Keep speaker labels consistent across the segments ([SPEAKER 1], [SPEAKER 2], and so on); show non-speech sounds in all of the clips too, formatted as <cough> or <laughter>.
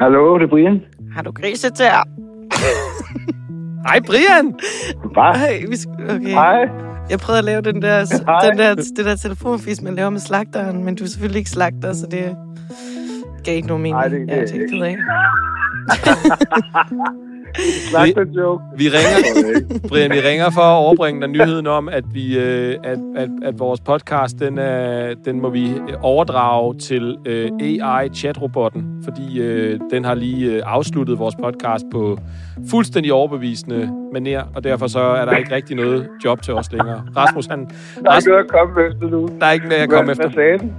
[SPEAKER 1] Hallo, det er Brian.
[SPEAKER 2] Har du griset til? <laughs>
[SPEAKER 3] Hej, Brian!
[SPEAKER 1] Hvad?
[SPEAKER 2] Ej, vi sk- okay.
[SPEAKER 1] Hej.
[SPEAKER 2] Jeg prøvede at lave den der,
[SPEAKER 1] Hej.
[SPEAKER 2] den der, det der telefonfis, man laver med slagteren, men du er selvfølgelig ikke slagter, så det gav ikke nogen mening.
[SPEAKER 1] Nej, det- det
[SPEAKER 2] ja,
[SPEAKER 1] er
[SPEAKER 2] det er
[SPEAKER 1] ikke.
[SPEAKER 2] ked af. <laughs>
[SPEAKER 1] Joke.
[SPEAKER 3] Vi ringer, Brian, vi ringer for at overbringe dig nyheden om, at, vi, øh, at, at, at vores podcast, den, er, den må vi overdrage til øh, AI-chatrobotten, fordi øh, den har lige øh, afsluttet vores podcast på fuldstændig overbevisende maner, og derfor så er der ikke rigtig noget job til os længere. Rasmus, han,
[SPEAKER 1] Der er ikke
[SPEAKER 3] Rasmus,
[SPEAKER 1] noget at komme efter nu.
[SPEAKER 3] der er ikke noget,
[SPEAKER 1] Hvad,
[SPEAKER 3] kommer efter.
[SPEAKER 1] hvad sagde den?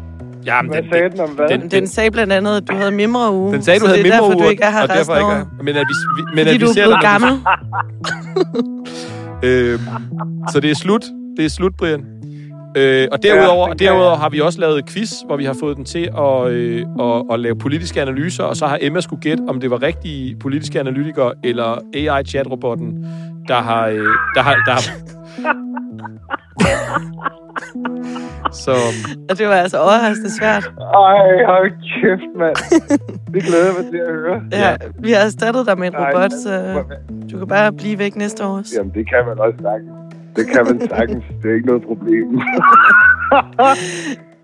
[SPEAKER 3] Jamen,
[SPEAKER 1] Hvad
[SPEAKER 3] den,
[SPEAKER 1] sagde den om hvad?
[SPEAKER 3] den-
[SPEAKER 2] Den sagde blandt andet, at du havde mimre uge.
[SPEAKER 3] den sagde, du
[SPEAKER 2] så
[SPEAKER 3] havde
[SPEAKER 2] det er derfor,
[SPEAKER 3] mimre
[SPEAKER 2] du ikke er her
[SPEAKER 3] og derfor
[SPEAKER 2] resten
[SPEAKER 3] ikke
[SPEAKER 2] af
[SPEAKER 3] er, men at vi, vi- men
[SPEAKER 2] Fordi
[SPEAKER 3] at vi
[SPEAKER 2] du er
[SPEAKER 3] ser
[SPEAKER 2] blevet
[SPEAKER 3] dig, når
[SPEAKER 2] gammel. <laughs>
[SPEAKER 3] Øhm, så det er slut. Det er slut, Brian. Øh, og derudover,
[SPEAKER 1] Ja,
[SPEAKER 3] derudover har vi også lavet et quiz, hvor vi har fået den til at, øh, at, at lave politiske analyser, og så har Emma skulle gætte, om det var rigtige politiske analytikere eller AI-chatrobotten, der har... Øh, der har, der har <laughs> så
[SPEAKER 2] Og det var altså overraskende svært.
[SPEAKER 1] Ej, hold kæft, mand. Det glæder jeg mig til at høre.
[SPEAKER 2] Ja, vi har erstattet dig med en robot, så du kan bare blive væk næste år også.
[SPEAKER 1] Jamen, det kan man også sagtens. Det kan man sagtens. Det er ikke noget problem. <laughs>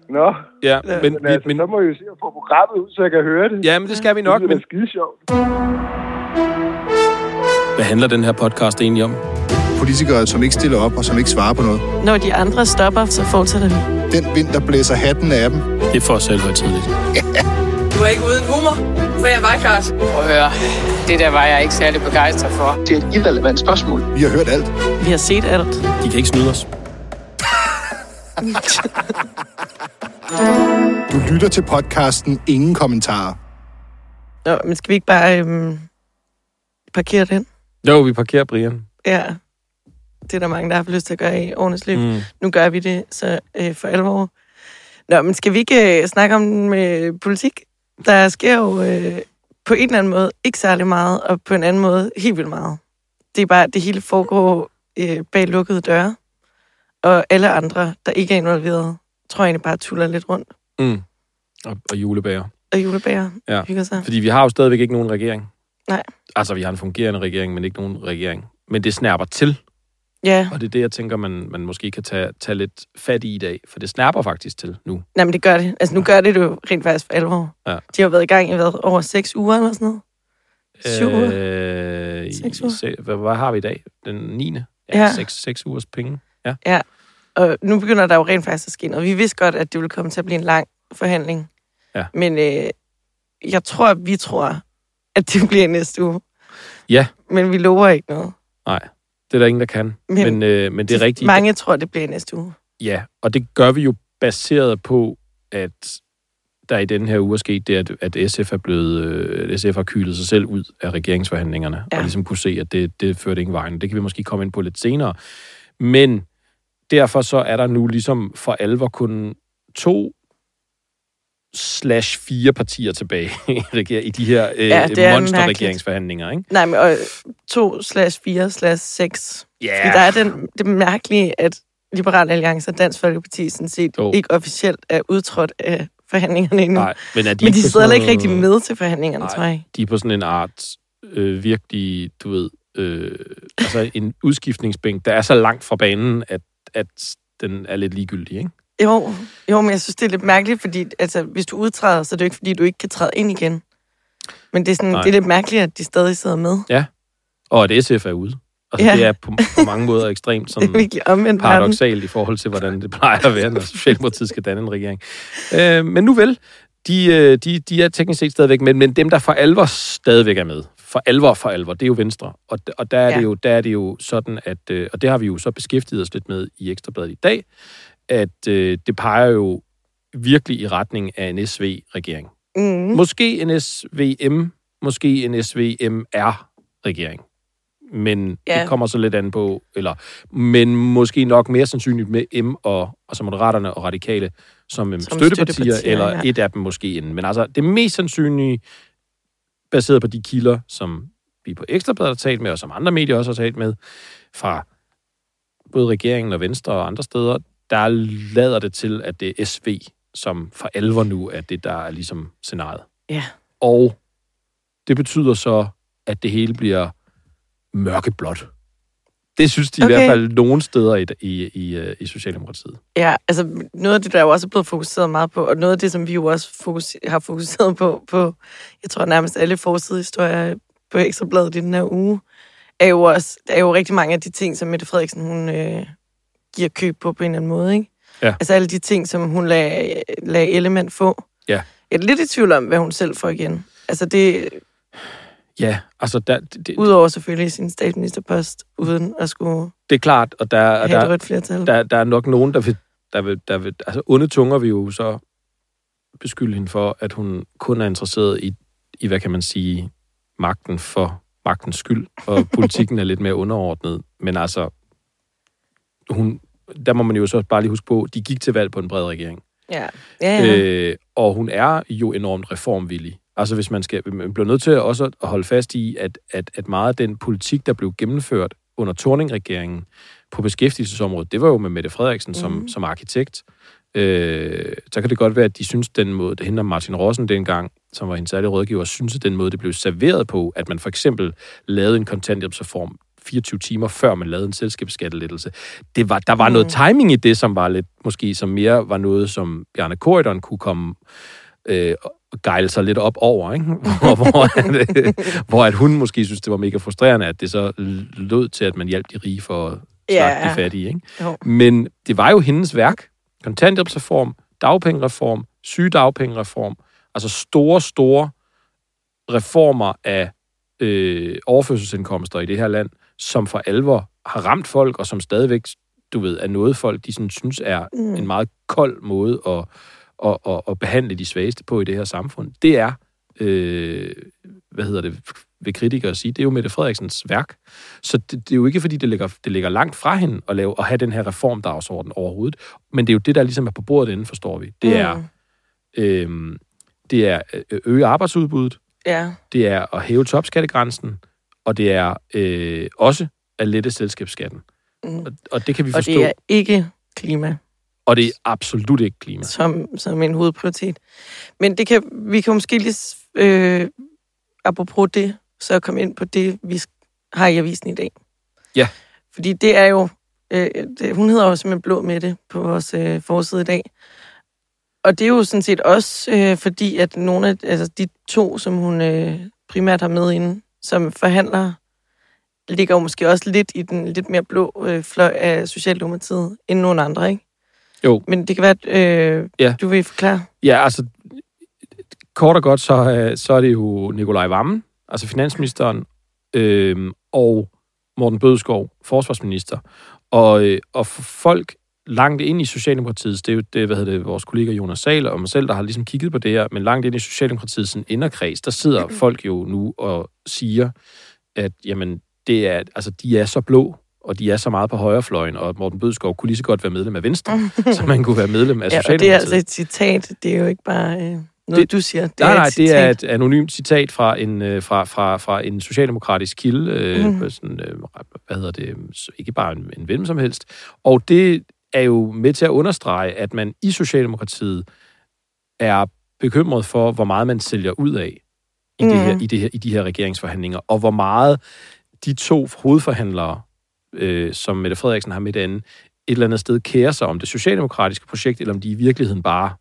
[SPEAKER 1] Nå,
[SPEAKER 3] ja,
[SPEAKER 2] Ja,
[SPEAKER 3] men,
[SPEAKER 1] men,
[SPEAKER 3] vi,
[SPEAKER 1] altså,
[SPEAKER 3] men
[SPEAKER 1] så må jeg jo se at få programmet ud, så jeg kan høre det.
[SPEAKER 3] ja, men det skal vi nok.
[SPEAKER 1] det
[SPEAKER 3] Men
[SPEAKER 1] er skide sjovt.
[SPEAKER 3] hvad handler den her podcast egentlig om?
[SPEAKER 4] Politikere, som ikke stiller op og som ikke svarer på noget.
[SPEAKER 2] Når de andre stopper, så fortsætter vi.
[SPEAKER 4] Den vind, der blæser hatten af dem.
[SPEAKER 3] Det er for selvhøjtidligt.
[SPEAKER 5] Du er ikke uden humor, for jeg var Claus. Prøv at høre, det der var jeg ikke særlig begejstret for.
[SPEAKER 6] Det er et irrelevant spørgsmål.
[SPEAKER 4] Vi har hørt alt.
[SPEAKER 2] Vi har set alt.
[SPEAKER 3] De kan ikke snyde os. <laughs>
[SPEAKER 4] Du lytter til podcasten Ingen Kommentarer.
[SPEAKER 2] Nå, men skal vi ikke bare øhm, parkere den?
[SPEAKER 3] Jo, vi parkerer Brian.
[SPEAKER 2] Ja. Det er der mange, der har lyst til at gøre i årenes løb.
[SPEAKER 3] Mm.
[SPEAKER 2] Nu gør vi det så øh, for alvor. Nå, men skal vi ikke øh, snakke om øh, politik? Der sker jo øh, på en eller anden måde ikke særlig meget, og på en anden måde helt vildt meget. Det er bare, det hele foregår øh, bag lukkede døre. Og alle andre, der ikke er involveret, tror jeg egentlig bare tuller lidt rundt.
[SPEAKER 3] Mm. Og, og julebager.
[SPEAKER 2] Og julebager
[SPEAKER 3] Ja.
[SPEAKER 2] hygger sig.
[SPEAKER 3] Fordi vi har jo stadigvæk ikke nogen regering.
[SPEAKER 2] Nej.
[SPEAKER 3] Altså, vi har en fungerende regering, men ikke nogen regering. Men det snærper til,
[SPEAKER 2] Ja,
[SPEAKER 3] og det er det, jeg tænker, man, man måske kan tage, tage lidt fat i i dag. For det snærper faktisk til nu.
[SPEAKER 2] Nej, men det gør det. Altså, nu gør det jo rent faktisk for alvor.
[SPEAKER 3] Ja.
[SPEAKER 2] De har været i gang i hvad, over seks uger eller sådan noget. Syv uger.
[SPEAKER 3] Øh,
[SPEAKER 2] Seks uger.
[SPEAKER 3] se- hvad, hvad har vi i dag? Den 9. Ja,
[SPEAKER 2] Ja.
[SPEAKER 3] ja. Seks, seks ugers penge. Ja.
[SPEAKER 2] Og nu begynder der jo rent faktisk at ske noget. Vi vidste godt, at det ville komme til at blive en lang forhandling.
[SPEAKER 3] Ja.
[SPEAKER 2] Men øh, jeg tror, vi tror, at det bliver næste uge.
[SPEAKER 3] Ja.
[SPEAKER 2] Men vi lover ikke noget.
[SPEAKER 3] Nej, det er der ingen, der kan.
[SPEAKER 2] Men
[SPEAKER 3] Men, øh, men det er rigtigt.
[SPEAKER 2] Mange tror, det bliver næste uge.
[SPEAKER 3] Ja, og det gør vi jo baseret på, at der i den her uge er sket det, at, at SF er blevet, øh, at SF har kylet sig selv ud af regeringsforhandlingerne,
[SPEAKER 2] Ja.
[SPEAKER 3] og ligesom kunne se, at det, det førte ingen vejen. Det kan vi måske komme ind på lidt senere. Men derfor så er der nu ligesom for alvor kun to slash fire partier tilbage <laughs> i de her øh,
[SPEAKER 2] Ja, er
[SPEAKER 3] monsterregeringsforhandlinger, ikke?
[SPEAKER 2] Nej, men og, to slash fire slash seks.
[SPEAKER 3] Ja,
[SPEAKER 2] Fordi der er den, det mærkelige, at Liberal Alliance og Dansk Folkeparti sådan set
[SPEAKER 3] Jo.
[SPEAKER 2] ikke officielt er udtrådt af forhandlingerne endnu.
[SPEAKER 3] Nej, men, er de
[SPEAKER 2] men de sidder ikke rigtig med til forhandlingerne,
[SPEAKER 3] Nej.
[SPEAKER 2] tror jeg.
[SPEAKER 3] de er på sådan en art øh, virkelig, du ved, øh, altså en udskiftningsbænk, der er så langt fra banen, at, at den er lidt ligegyldig, ikke?
[SPEAKER 2] Jo, jo, men jeg synes, det er lidt mærkeligt, fordi altså, hvis du udtræder, så er det jo ikke, fordi du ikke kan træde ind igen. Men det er, sådan,
[SPEAKER 3] Nej.
[SPEAKER 2] det er lidt mærkeligt, at de stadig sidder med.
[SPEAKER 3] Og at SF er ude. Altså,
[SPEAKER 2] Ja.
[SPEAKER 3] ja. det er på, på mange måder ekstremt <laughs> sådan
[SPEAKER 2] omvendt verden.
[SPEAKER 3] paradoxalt i forhold til, hvordan det plejer at være, når Socialdemokratiet skal danne en regering. Øh, men nu vel, de, øh, de, de er teknisk set stadigvæk med, men dem, der for alvor stadigvæk er med, for alvor, for alvor, det er jo Venstre. Og, og der, er
[SPEAKER 2] Ja.
[SPEAKER 3] det jo, der er det jo sådan, at, øh, og det har vi jo så beskæftiget os lidt med i Ekstrabladet i dag, at øh, det peger jo virkelig i retning af en SV-regering.
[SPEAKER 2] Mm.
[SPEAKER 3] Måske en SVM, måske en SVMR-regering. Men
[SPEAKER 2] Ja.
[SPEAKER 3] det kommer så lidt an på, eller, men måske nok mere sandsynligt med M og altså Moderaterne og Radikale som, som støttepartier,
[SPEAKER 2] støttepartier,
[SPEAKER 3] eller
[SPEAKER 2] ja.
[SPEAKER 3] et af dem måske inden. Men altså, det mest sandsynlige, baseret på de kilder, som vi på Ekstrabladet har talt med, og som andre medier også har talt med, fra både regeringen og Venstre og andre steder, der lader det til, at det er SV, som for alvor nu er det, der er ligesom scenariet.
[SPEAKER 2] Ja.
[SPEAKER 3] Og det betyder så, at det hele bliver mørkeblåt. Det synes de okay. i hvert fald nogle steder i, i, i, øh, i Socialdemokratiet.
[SPEAKER 2] Ja, altså noget af det, der jo også er blevet fokuseret meget på, og noget af det, som vi jo også fokus, har fokuseret på, på, jeg tror nærmest alle forsidehistorier på Ekstrabladet i den her uge, er jo også, der er jo rigtig mange af de ting, som Mette Frederiksen, hun øh, giver køb på på en eller anden måde, ikke?
[SPEAKER 3] Ja.
[SPEAKER 2] Altså alle de ting, som hun lader, lader element få.
[SPEAKER 3] Ja.
[SPEAKER 2] Jeg er lidt i tvivl om, hvad hun selv får igen. Altså det,
[SPEAKER 3] Ja, altså der, det,
[SPEAKER 2] udover selvfølgelig sin statsministerpost, uden at skulle
[SPEAKER 3] det er klart, og der, og der,
[SPEAKER 2] flertal.
[SPEAKER 3] der, der er nok nogen, der vil, der vil, der vil... Altså, onde tunger vil jo så beskylde hende for, at hun kun er interesseret i, i hvad kan man sige, magten for magtens skyld, og <laughs> politikken er lidt mere underordnet. Men altså, hun, der må man jo så bare lige huske på, de gik til valg på en bred regering.
[SPEAKER 2] Ja, ja, ja.
[SPEAKER 3] Øh, og hun er jo enormt reformvillig. Altså hvis man skal, man bliver nødt til også at holde fast i, at, at, at meget af den politik, der blev gennemført under Torning-regeringen på beskæftigelsesområdet, det var jo med Mette Frederiksen som,
[SPEAKER 2] Mhm.
[SPEAKER 3] som arkitekt. Øh, så kan det godt være, at de synes, den måde, det hende Martin Rossen dengang, som var hendes særlige rådgiver, synes, at den måde, det blev serveret på, at man for eksempel lavede en kontanthjælpsreform 24 timer før man lavede en selskabsskattelettelse. Det var, der var noget timing i det, som var lidt, måske som mere var noget, som Bjarne Korydon kunne komme øh, og gejle sig lidt op over, ikke? <laughs> Hvor, hvor, at, øh, hvor at hun måske synes, det var mega frustrerende, at det så lød til, at man hjalp de rige for at snakke
[SPEAKER 2] Ja.
[SPEAKER 3] de fattige. Ikke?
[SPEAKER 2] Jo.
[SPEAKER 3] Men det var jo hendes værk. Kontanthjælpsreform, dagpengereform, sygedagpengereform. Altså store, store reformer af øh, overførselsindkomster i det her land, som for alvor har ramt folk, og som stadigvæk, du ved, er noget folk, de sådan, synes er mm. en meget kold måde at, at, at, at behandle de svageste på i det her samfund. Det er, øh, hvad hedder det, ved kritikere sige, det er jo Mette Frederiksens værk. Så det, det er jo ikke, fordi det ligger, det ligger langt fra hende at, lave, at have den her reformdagsorden overhovedet. Men det er jo det, der ligesom er på bordet inden, forstår vi. Det er,
[SPEAKER 2] Mm.
[SPEAKER 3] øh, det er øh, øge arbejdsudbuddet,
[SPEAKER 2] Ja,
[SPEAKER 3] det er at hæve topskattegrænsen, og det er øh, også at lette selskabsskatten.
[SPEAKER 2] Mm.
[SPEAKER 3] Og, og det kan vi
[SPEAKER 2] og
[SPEAKER 3] forstå.
[SPEAKER 2] det er ikke klima
[SPEAKER 3] og det er absolut ikke klima.
[SPEAKER 2] som, som en hovedprioritet. Men det kan, vi kan måske lige, øh, apropos det, så komme ind på det, vi har i avisen i dag.
[SPEAKER 3] Ja.
[SPEAKER 2] Fordi det er jo, øh, det, hun hedder jo simpelthen Blå med det på vores øh, forside i dag. Og det er jo sådan set også øh, fordi, at nogle af altså de to, som hun øh, primært har med inde, som forhandler, ligger jo måske også lidt i den lidt mere blå øh, fløj af Socialdemokratiet end nogle andre, ikke?
[SPEAKER 3] Jo.
[SPEAKER 2] Men det kan være, at øh,
[SPEAKER 3] Ja.
[SPEAKER 2] du vil forklare.
[SPEAKER 3] Ja, altså, kort og godt, så, øh, så er det jo Nikolaj Vammen, altså finansministeren, øh, og Morten Bødskov, forsvarsminister. Og, øh, og folk langt ind i Socialdemokratiet, det er jo det, hvad hedder det, vores kollega Jonas Sahl og mig selv, der har ligesom kigget på det her, men langt ind i Socialdemokratiets sådan inderkreds, der sidder folk jo nu og siger, at jamen, det er, altså, de er så blå, og de er så meget på højrefløjen, og Morten Bødskov kunne lige så godt være medlem af Venstre, <laughs> så man kunne være medlem af
[SPEAKER 2] Ja,
[SPEAKER 3] Socialdemokratiet.
[SPEAKER 2] det er altså et citat. Det er jo ikke bare øh, noget,
[SPEAKER 3] Det-
[SPEAKER 2] du siger. Det
[SPEAKER 3] nej,
[SPEAKER 2] er
[SPEAKER 3] nej,
[SPEAKER 2] et
[SPEAKER 3] det er et anonymt citat fra en, øh, fra, fra, fra en socialdemokratisk kilde, øh,
[SPEAKER 2] Mhm.
[SPEAKER 3] mm. sådan, øh, hvad hedder det, ikke bare en, en hvem som helst. Og det er jo med til at understrege, at man i Socialdemokratiet er bekymret for, hvor meget man sælger ud af i, mm. det her,
[SPEAKER 2] Mhm.
[SPEAKER 3] i, det her, i de her regeringsforhandlinger, og hvor meget de to hovedforhandlere, øh, som Mette Frederiksen har midt inde, et eller andet sted kærer sig om det socialdemokratiske projekt, eller om de i virkeligheden bare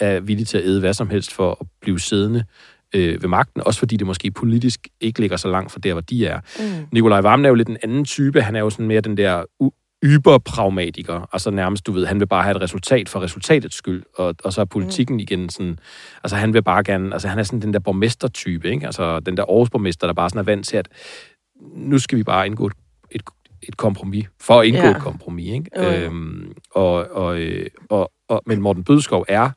[SPEAKER 3] er villige til at æde hvad som helst for at blive siddende øh, ved magten, også fordi det måske politisk ikke ligger så langt fra der, hvor de er.
[SPEAKER 2] Mm.
[SPEAKER 3] Nikolaj Vammen er jo lidt en anden type. Han er jo sådan mere den der yberpragmatiker. Altså nærmest, du ved, han vil bare have et resultat for resultatets skyld, og, og så er politikken mm. igen sådan... Altså han vil bare gerne... Altså han er sådan den der borgmestertype, ikke? Altså den der Aarhus-borgmester, der bare sådan er vant til, at nu skal vi bare indgå et, et, et kompromis, for at indgå
[SPEAKER 2] Ja.
[SPEAKER 3] et kompromis, ikke?
[SPEAKER 2] Jo, jo.
[SPEAKER 3] Øhm, og, og, øh, og, og, men Morten Bødskov er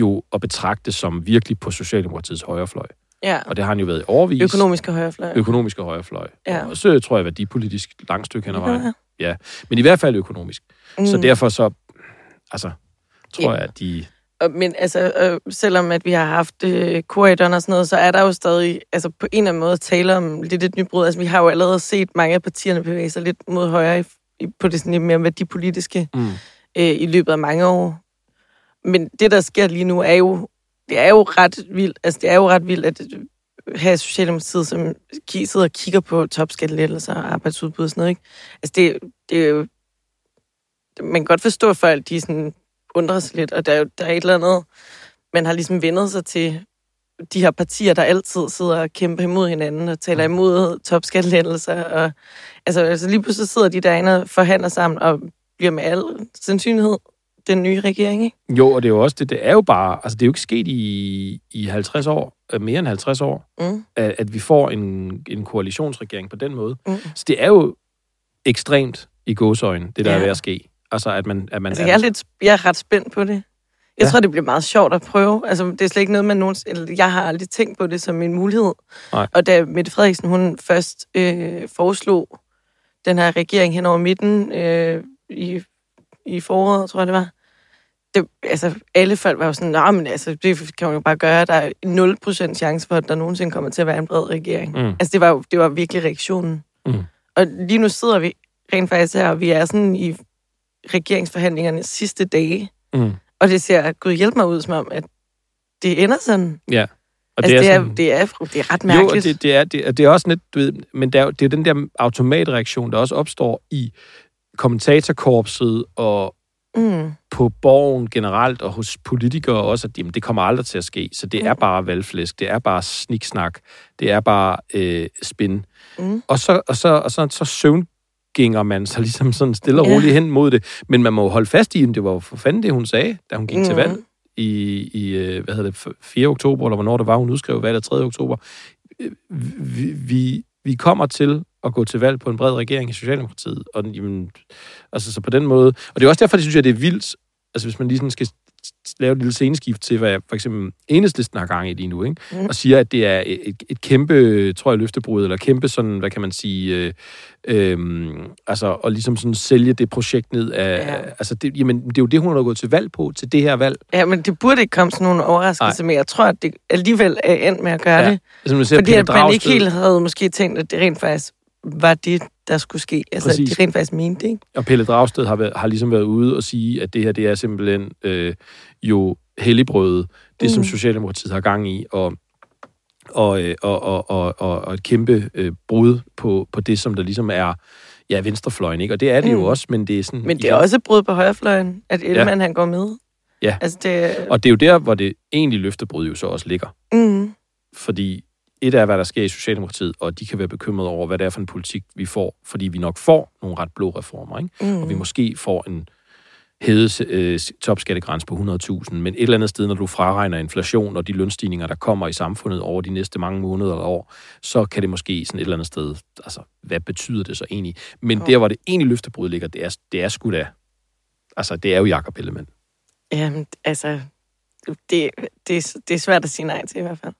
[SPEAKER 3] jo at betragte som virkelig på Socialdemokratiets højrefløj.
[SPEAKER 2] Ja,
[SPEAKER 3] Og det har han jo været i overvis.
[SPEAKER 2] økonomiske højrefløj.
[SPEAKER 3] Økonomisk og højrefløj.
[SPEAKER 2] Ja.
[SPEAKER 3] Og så tror jeg, værdipolitisk langt stykke hen ad <laughs> vejen.
[SPEAKER 2] Ja.
[SPEAKER 3] Ja. Men i hvert fald økonomisk. Mm. Så derfor så, altså, tror
[SPEAKER 2] Ja.
[SPEAKER 3] jeg, at de...
[SPEAKER 2] Men altså, øh, selvom at vi har haft øh, korridoren og sådan noget, så er der jo stadig altså, på en eller anden måde tale om lidt et nybrud. Altså, vi har jo allerede set mange af partierne bevæge sig lidt mod højre i, i, på det sådan lidt mere værdipolitiske
[SPEAKER 3] Mm.
[SPEAKER 2] øh, i løbet af mange år. Men det, der sker lige nu, er jo, det er jo ret vildt. Altså, det er jo ret vildt, at have Socialdemokratiet, som sidder og kigger på topskattelettelser og arbejdsudbud og sådan noget. Ikke? Altså, det, det er jo... Man kan godt forstå, at folk de sådan undrer sig lidt, og der er jo der er et eller andet... Man har ligesom vendet sig til de her partier, der altid sidder og kæmper imod hinanden og taler imod topskattelettelser. Og, altså, altså lige pludselig sidder de derinde og forhandler sammen og bliver med al sandsynlighed den nye regering, ikke?
[SPEAKER 3] Jo, og det er jo også det, det er jo bare, altså det er jo ikke sket i, i 50 år, øh, mere end 50 år,
[SPEAKER 2] Mm.
[SPEAKER 3] at, at vi får en, en koalitionsregering på den måde.
[SPEAKER 2] Mm.
[SPEAKER 3] Så det er jo ekstremt i gåsøjne, det der
[SPEAKER 2] Ja.
[SPEAKER 3] er ved at ske. Altså, at man... At man
[SPEAKER 2] Altså, jeg er, lidt, jeg er ret spændt på det. Jeg
[SPEAKER 3] Ja.
[SPEAKER 2] tror, det bliver meget sjovt at prøve. Altså, det er slet ikke noget, man nogensinde... Eller, jeg har aldrig tænkt på det som en mulighed.
[SPEAKER 3] Nej.
[SPEAKER 2] Og da Mette Frederiksen, hun først øh, foreslog den her regering hen over midten øh, i, i foråret, tror jeg det var, det, altså, alle folk var jo sådan, nej, men altså, det kan man jo bare gøre. Der er 0% chance for, at der nogensinde kommer til at være en bred regering.
[SPEAKER 3] Mm.
[SPEAKER 2] Altså, det var jo det var virkelig reaktionen.
[SPEAKER 3] Mm.
[SPEAKER 2] Og lige nu sidder vi rent faktisk her, og vi er sådan i regeringsforhandlingernes sidste dage.
[SPEAKER 3] Mm.
[SPEAKER 2] Og det ser, gud hjælp mig ud, som om, at det ender sådan.
[SPEAKER 3] Ja. Og
[SPEAKER 2] altså, det er,
[SPEAKER 3] sådan-
[SPEAKER 2] det, er, det er ret
[SPEAKER 3] Jo,
[SPEAKER 2] mærkeligt.
[SPEAKER 3] og det, det, er, det, er- det er også lidt, du ved, men det er, jo- det er den der automatreaktion, der også opstår i kommentatorkorpset og
[SPEAKER 2] mm.
[SPEAKER 3] på borgen generelt og hos politikere også, at jamen, det kommer aldrig til at ske. Så det er
[SPEAKER 2] Mm.
[SPEAKER 3] bare valgflæsk, det er bare sniksnak, det er bare øh, spin.
[SPEAKER 2] Mm.
[SPEAKER 3] Og så, og så, og så, så søvngænger man sig ligesom sådan stille og
[SPEAKER 2] Ja.
[SPEAKER 3] roligt hen mod det. Men man må jo holde fast i, at det var for fanden det, hun sagde, da hun gik mm. til valg i, i øh, hvad hedder det, 4. oktober, eller hvornår det var, hun udskrev valget 3. oktober. Øh, Vi, vi, vi kommer til at gå til valg på en bred regering i Socialdemokratiet. Og, jamen, altså, så på den måde... Og det er også derfor, det synes jeg, det er vildt, altså hvis man lige sådan skal lave et lille sceneskift til, hvad for eksempel Enhedslisten har gang i lige nu, ikke? Mm. Og siger, at det er et, et kæmpe, tror jeg, løftebrud, eller kæmpe sådan, hvad kan man sige, øh, øh, altså, og ligesom sådan sælge det projekt ned af,
[SPEAKER 2] Ja.
[SPEAKER 3] altså, det, jamen, det er jo det, hun har gået til valg på, til det her valg.
[SPEAKER 2] Ja, men det burde ikke komme sådan nogle overraskelser, men jeg tror, at det alligevel er endt med at gøre
[SPEAKER 3] Ja,
[SPEAKER 2] det.
[SPEAKER 3] Altså, man ser
[SPEAKER 2] Fordi at man ikke helt havde måske tænkt, at det rent faktisk var det, der skulle ske. Altså,
[SPEAKER 3] Præcis.
[SPEAKER 2] de rent faktisk mente det, ikke?
[SPEAKER 3] Og Pelle Dragsted har, været, har ligesom været ude og sige, at det her, det er simpelthen øh, jo helligbrødet, det mm. som. Socialdemokratiet har gang i, og, og, øh, og, og, og, og, og et kæmpe øh, brud på, på det, som der ligesom er ja, venstrefløjen, ikke? Og det er det mm. jo også, men det er sådan...
[SPEAKER 2] Men det er også et brud på højrefløjen, at Ellemann ja. han går med.
[SPEAKER 3] Ja.
[SPEAKER 2] Altså, det...
[SPEAKER 3] Og det er jo der, hvor det egentlig løftebrud jo så også ligger.
[SPEAKER 2] Mm.
[SPEAKER 3] Fordi et er, hvad der sker i Socialdemokratiet, og de kan være bekymrede over, hvad det er for en politik, vi får, fordi vi nok får nogle ret blå reformer, ikke?
[SPEAKER 2] Mm.
[SPEAKER 3] og vi måske får en hævet øh, topskattegrænse på 100.000, men et eller andet sted, når du fraregner inflation og de lønstigninger, der kommer i samfundet over de næste mange måneder eller år, så kan det måske sådan et eller andet sted, altså, hvad betyder det så egentlig? Men
[SPEAKER 2] Jo.
[SPEAKER 3] der, hvor det egentlig løftebrud ligger, det er, det er sgu da, altså, det er jo Jacob Ellemann.
[SPEAKER 2] Jamen, altså, det, det, det er svært at sige nej til i hvert fald.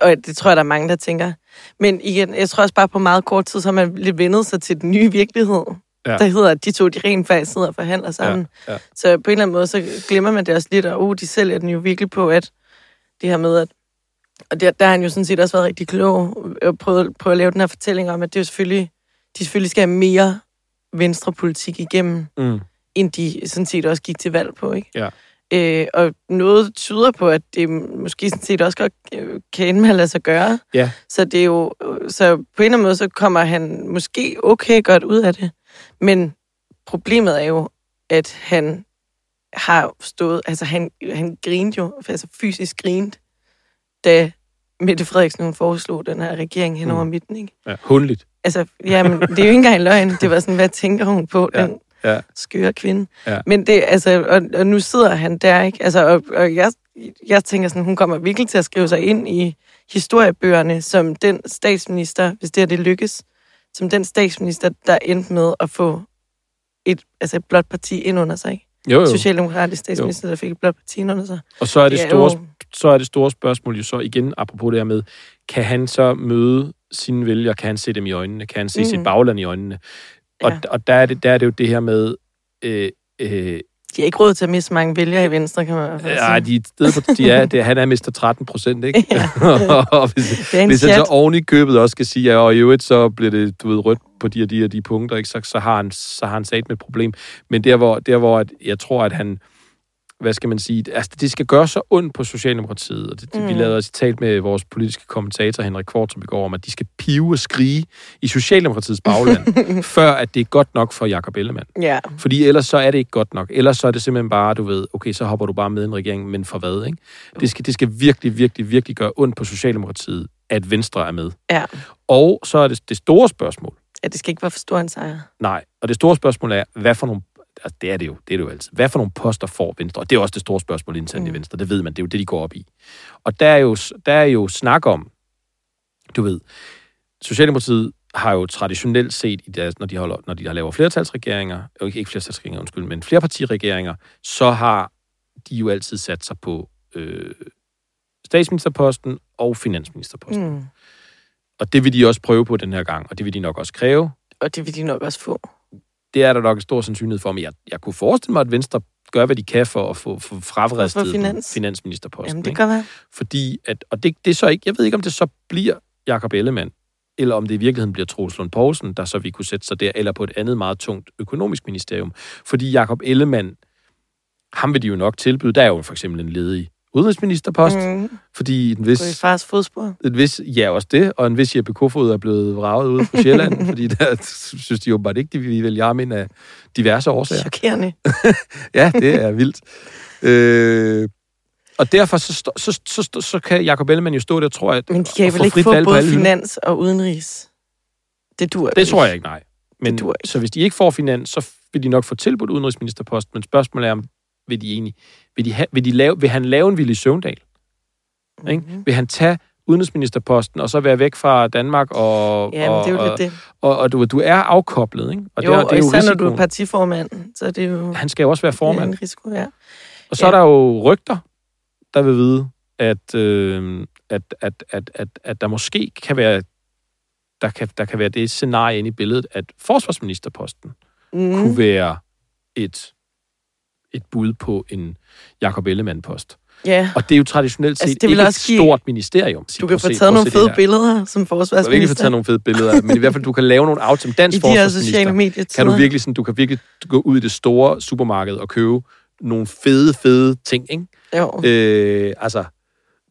[SPEAKER 2] Og det tror jeg, der er mange, der tænker. Men igen, jeg tror også bare på meget kort tid, så har man lidt vendet sig til den nye virkelighed.
[SPEAKER 3] Ja.
[SPEAKER 2] Der hedder, at de to, de rent faktisk sidder og forhandler sammen.
[SPEAKER 3] Ja, ja.
[SPEAKER 2] Så på en eller anden måde, så glemmer man det også lidt, og uh, de sælger den jo virkelig på, at det her med, at og der, der har han jo sådan set også været rigtig klog og prøvet på at lave den her fortælling om, at det er selvfølgelig, de selvfølgelig skal have mere venstrepolitik igennem,
[SPEAKER 3] Mm.
[SPEAKER 2] end de sådan set også gik til valg på, ikke?
[SPEAKER 3] Ja.
[SPEAKER 2] Øh, og noget tyder på, at det måske sådan set også godt øh, kan ende med at lade sig gøre.
[SPEAKER 3] Ja.
[SPEAKER 2] Så det er jo, så på en eller anden måde, så kommer han måske okay godt ud af det. Men problemet er jo, at han har stået, altså han, han grinede jo, altså fysisk grinede, da Mette Frederiksen hun foreslog den her regering hen
[SPEAKER 3] Mm.
[SPEAKER 2] over midten, ikke?
[SPEAKER 3] Ja, hundligt.
[SPEAKER 2] Altså, jamen, det er jo ikke engang løgn. Det var sådan, hvad tænker hun på,
[SPEAKER 3] Ja,
[SPEAKER 2] den
[SPEAKER 3] ja.
[SPEAKER 2] skøre kvinde?
[SPEAKER 3] Ja.
[SPEAKER 2] Men det, altså, og, og nu sidder han der, ikke? Altså, og, og jeg, jeg tænker sådan, hun kommer virkelig til at skrive sig ind i historiebøgerne som den statsminister, hvis det her det lykkes, som den statsminister, der endte med at få et, altså et blot parti ind under sig?
[SPEAKER 3] Jo, jo.
[SPEAKER 2] Socialdemokratisk statsminister, der fik et blot parti ind under sig.
[SPEAKER 3] Og så er det,
[SPEAKER 2] Det er
[SPEAKER 3] store,
[SPEAKER 2] jo-
[SPEAKER 3] så er det store spørgsmål jo så igen, apropos det her med, kan han så møde sine vælgere, kan han se dem i øjnene, kan han se mm. sit bagland i øjnene? Og,
[SPEAKER 2] Ja.
[SPEAKER 3] og der, er det, der er det jo det her med, øh, øh,
[SPEAKER 2] De har ikke råd til at miste mange vælgere i Venstre, kan man i hvert fald sige.
[SPEAKER 3] de, på, de er, <laughs> det, han er mister 13 procent, ikke?
[SPEAKER 2] Ja. <laughs>
[SPEAKER 3] og hvis, hvis han så oven i købet også skal sige, ja, og i øvrigt så bliver det, du ved, rødt på de og de og de punkter, ikke? Så, så, har han, så har han sat med et problem. Men der, hvor, der, hvor at jeg tror, at han, hvad skal man sige, altså det skal gøre så ondt på Socialdemokratiet, og det, mm. vi lavede også talt med vores politiske kommentator Henrik Kvartrup i går om, at de skal pive og skrige i Socialdemokratiets bagland, <laughs> før at det er godt nok for Jakob Ellemann.
[SPEAKER 2] Ja.
[SPEAKER 3] Fordi ellers så er det ikke godt nok. Ellers så er det simpelthen bare, du ved, okay, så hopper du bare med i en regering, men for hvad, ikke? Det skal, det skal virkelig, virkelig, virkelig gøre ondt på Socialdemokratiet, at Venstre er med.
[SPEAKER 2] Ja.
[SPEAKER 3] Og så er det det store spørgsmål.
[SPEAKER 2] ja, det skal ikke være for stor en sejr.
[SPEAKER 3] Nej, og det store spørgsmål er, hvad for nogle altså det er det jo, det er det jo altid. Hvad for nogle poster får Venstre? Og det er også det store spørgsmål internt mm. i. Venstre. Det ved man, det er jo det, de går op i. Og der er jo, der er jo snak om, du ved, Socialdemokratiet har jo traditionelt set, i deres, når, de holder, når de har lavet flertalsregeringer, ikke, flertalsregeringer, undskyld, men flerpartiregeringer, så har de jo altid sat sig på øh, statsministerposten og finansministerposten. Mm. Og det vil de også prøve på den her gang, og det vil de nok også kræve.
[SPEAKER 2] Og det vil de nok også få.
[SPEAKER 3] Det er der nok en stor sandsynlighed for, men jeg, jeg kunne forestille mig, at Venstre gør, hvad de kan for at få, få frafristet
[SPEAKER 2] For finans.
[SPEAKER 3] finansministerposten.
[SPEAKER 2] Jamen, det kan være.
[SPEAKER 3] Fordi, at, og det, det er så ikke, jeg ved ikke, om det så bliver Jakob Ellemann, eller om det i virkeligheden bliver Troels Lund Poulsen, der så vi kunne sætte sig der, eller på et andet meget tungt økonomisk ministerium. Fordi Jakob Ellemann, ham vil de jo nok tilbyde, der er jo for eksempel en ledig udenrigsministerpost, mm. Fordi en vis,
[SPEAKER 2] fars fodspor.
[SPEAKER 3] et vis, ja også det, og en vis Jeppe Kofod er blevet vraget ude på Sjælland, <laughs> fordi der synes de jo bare ikke, de vil vælge ham ind af diverse årsager.
[SPEAKER 2] Chokerende. <laughs>
[SPEAKER 3] Ja, det er vildt. Øh, og derfor så, så, så, så, så kan Jacob Ellemann jo stå der, tror jeg,
[SPEAKER 2] Men de kan vel ikke få
[SPEAKER 3] på
[SPEAKER 2] både finans og udenrigs? Det dur
[SPEAKER 3] Det tror jeg ikke, nej. Men,
[SPEAKER 2] Det duer ikke.
[SPEAKER 3] så hvis de ikke får finans, så vil de nok få tilbudt udenrigsministerpost, men spørgsmålet er, om vil de egentlig, vil, de ha, vil, de lave, vil han lave en Willy Søvndal? Ikke?
[SPEAKER 2] Mhm.
[SPEAKER 3] Vil han tage udenrigsministerposten, og så være væk fra Danmark, og,
[SPEAKER 2] Ja,
[SPEAKER 3] og,
[SPEAKER 2] det er jo
[SPEAKER 3] og,
[SPEAKER 2] det.
[SPEAKER 3] og, og du, du er afkoblet, ikke?
[SPEAKER 2] Og jo,
[SPEAKER 3] det, er- det
[SPEAKER 2] og
[SPEAKER 3] er jo
[SPEAKER 2] især når du er partiformand, så er det jo
[SPEAKER 3] Han skal jo også være formand.
[SPEAKER 2] en risiko, ja.
[SPEAKER 3] Og så ja. Er der jo rygter, der vil vide, at, øh, at, at, at, at, at der måske kan være der kan, der kan være det scenarie inde i billedet, at forsvarsministerposten. Mm. kunne være et, et bud på en Jakob Ellemann-post.
[SPEAKER 2] Ja,
[SPEAKER 3] Og det er jo traditionelt set
[SPEAKER 2] Altså,
[SPEAKER 3] altså,
[SPEAKER 2] det
[SPEAKER 3] ikke
[SPEAKER 2] også
[SPEAKER 3] et
[SPEAKER 2] give-
[SPEAKER 3] stort ministerium.
[SPEAKER 2] du kan få taget nogle fede billeder som
[SPEAKER 3] Du kan ikke få
[SPEAKER 2] forsvarsminister
[SPEAKER 3] taget nogle fede billeder, men i hvert fald du kan lave nogle aftaler. Dansk
[SPEAKER 2] i
[SPEAKER 3] forsvarsminister
[SPEAKER 2] medier.
[SPEAKER 3] kan du virkelig sådan, du kan virkelig gå ud i det store supermarked og købe nogle fede, fede ting, ikke?
[SPEAKER 2] Jo,
[SPEAKER 3] Øh, altså,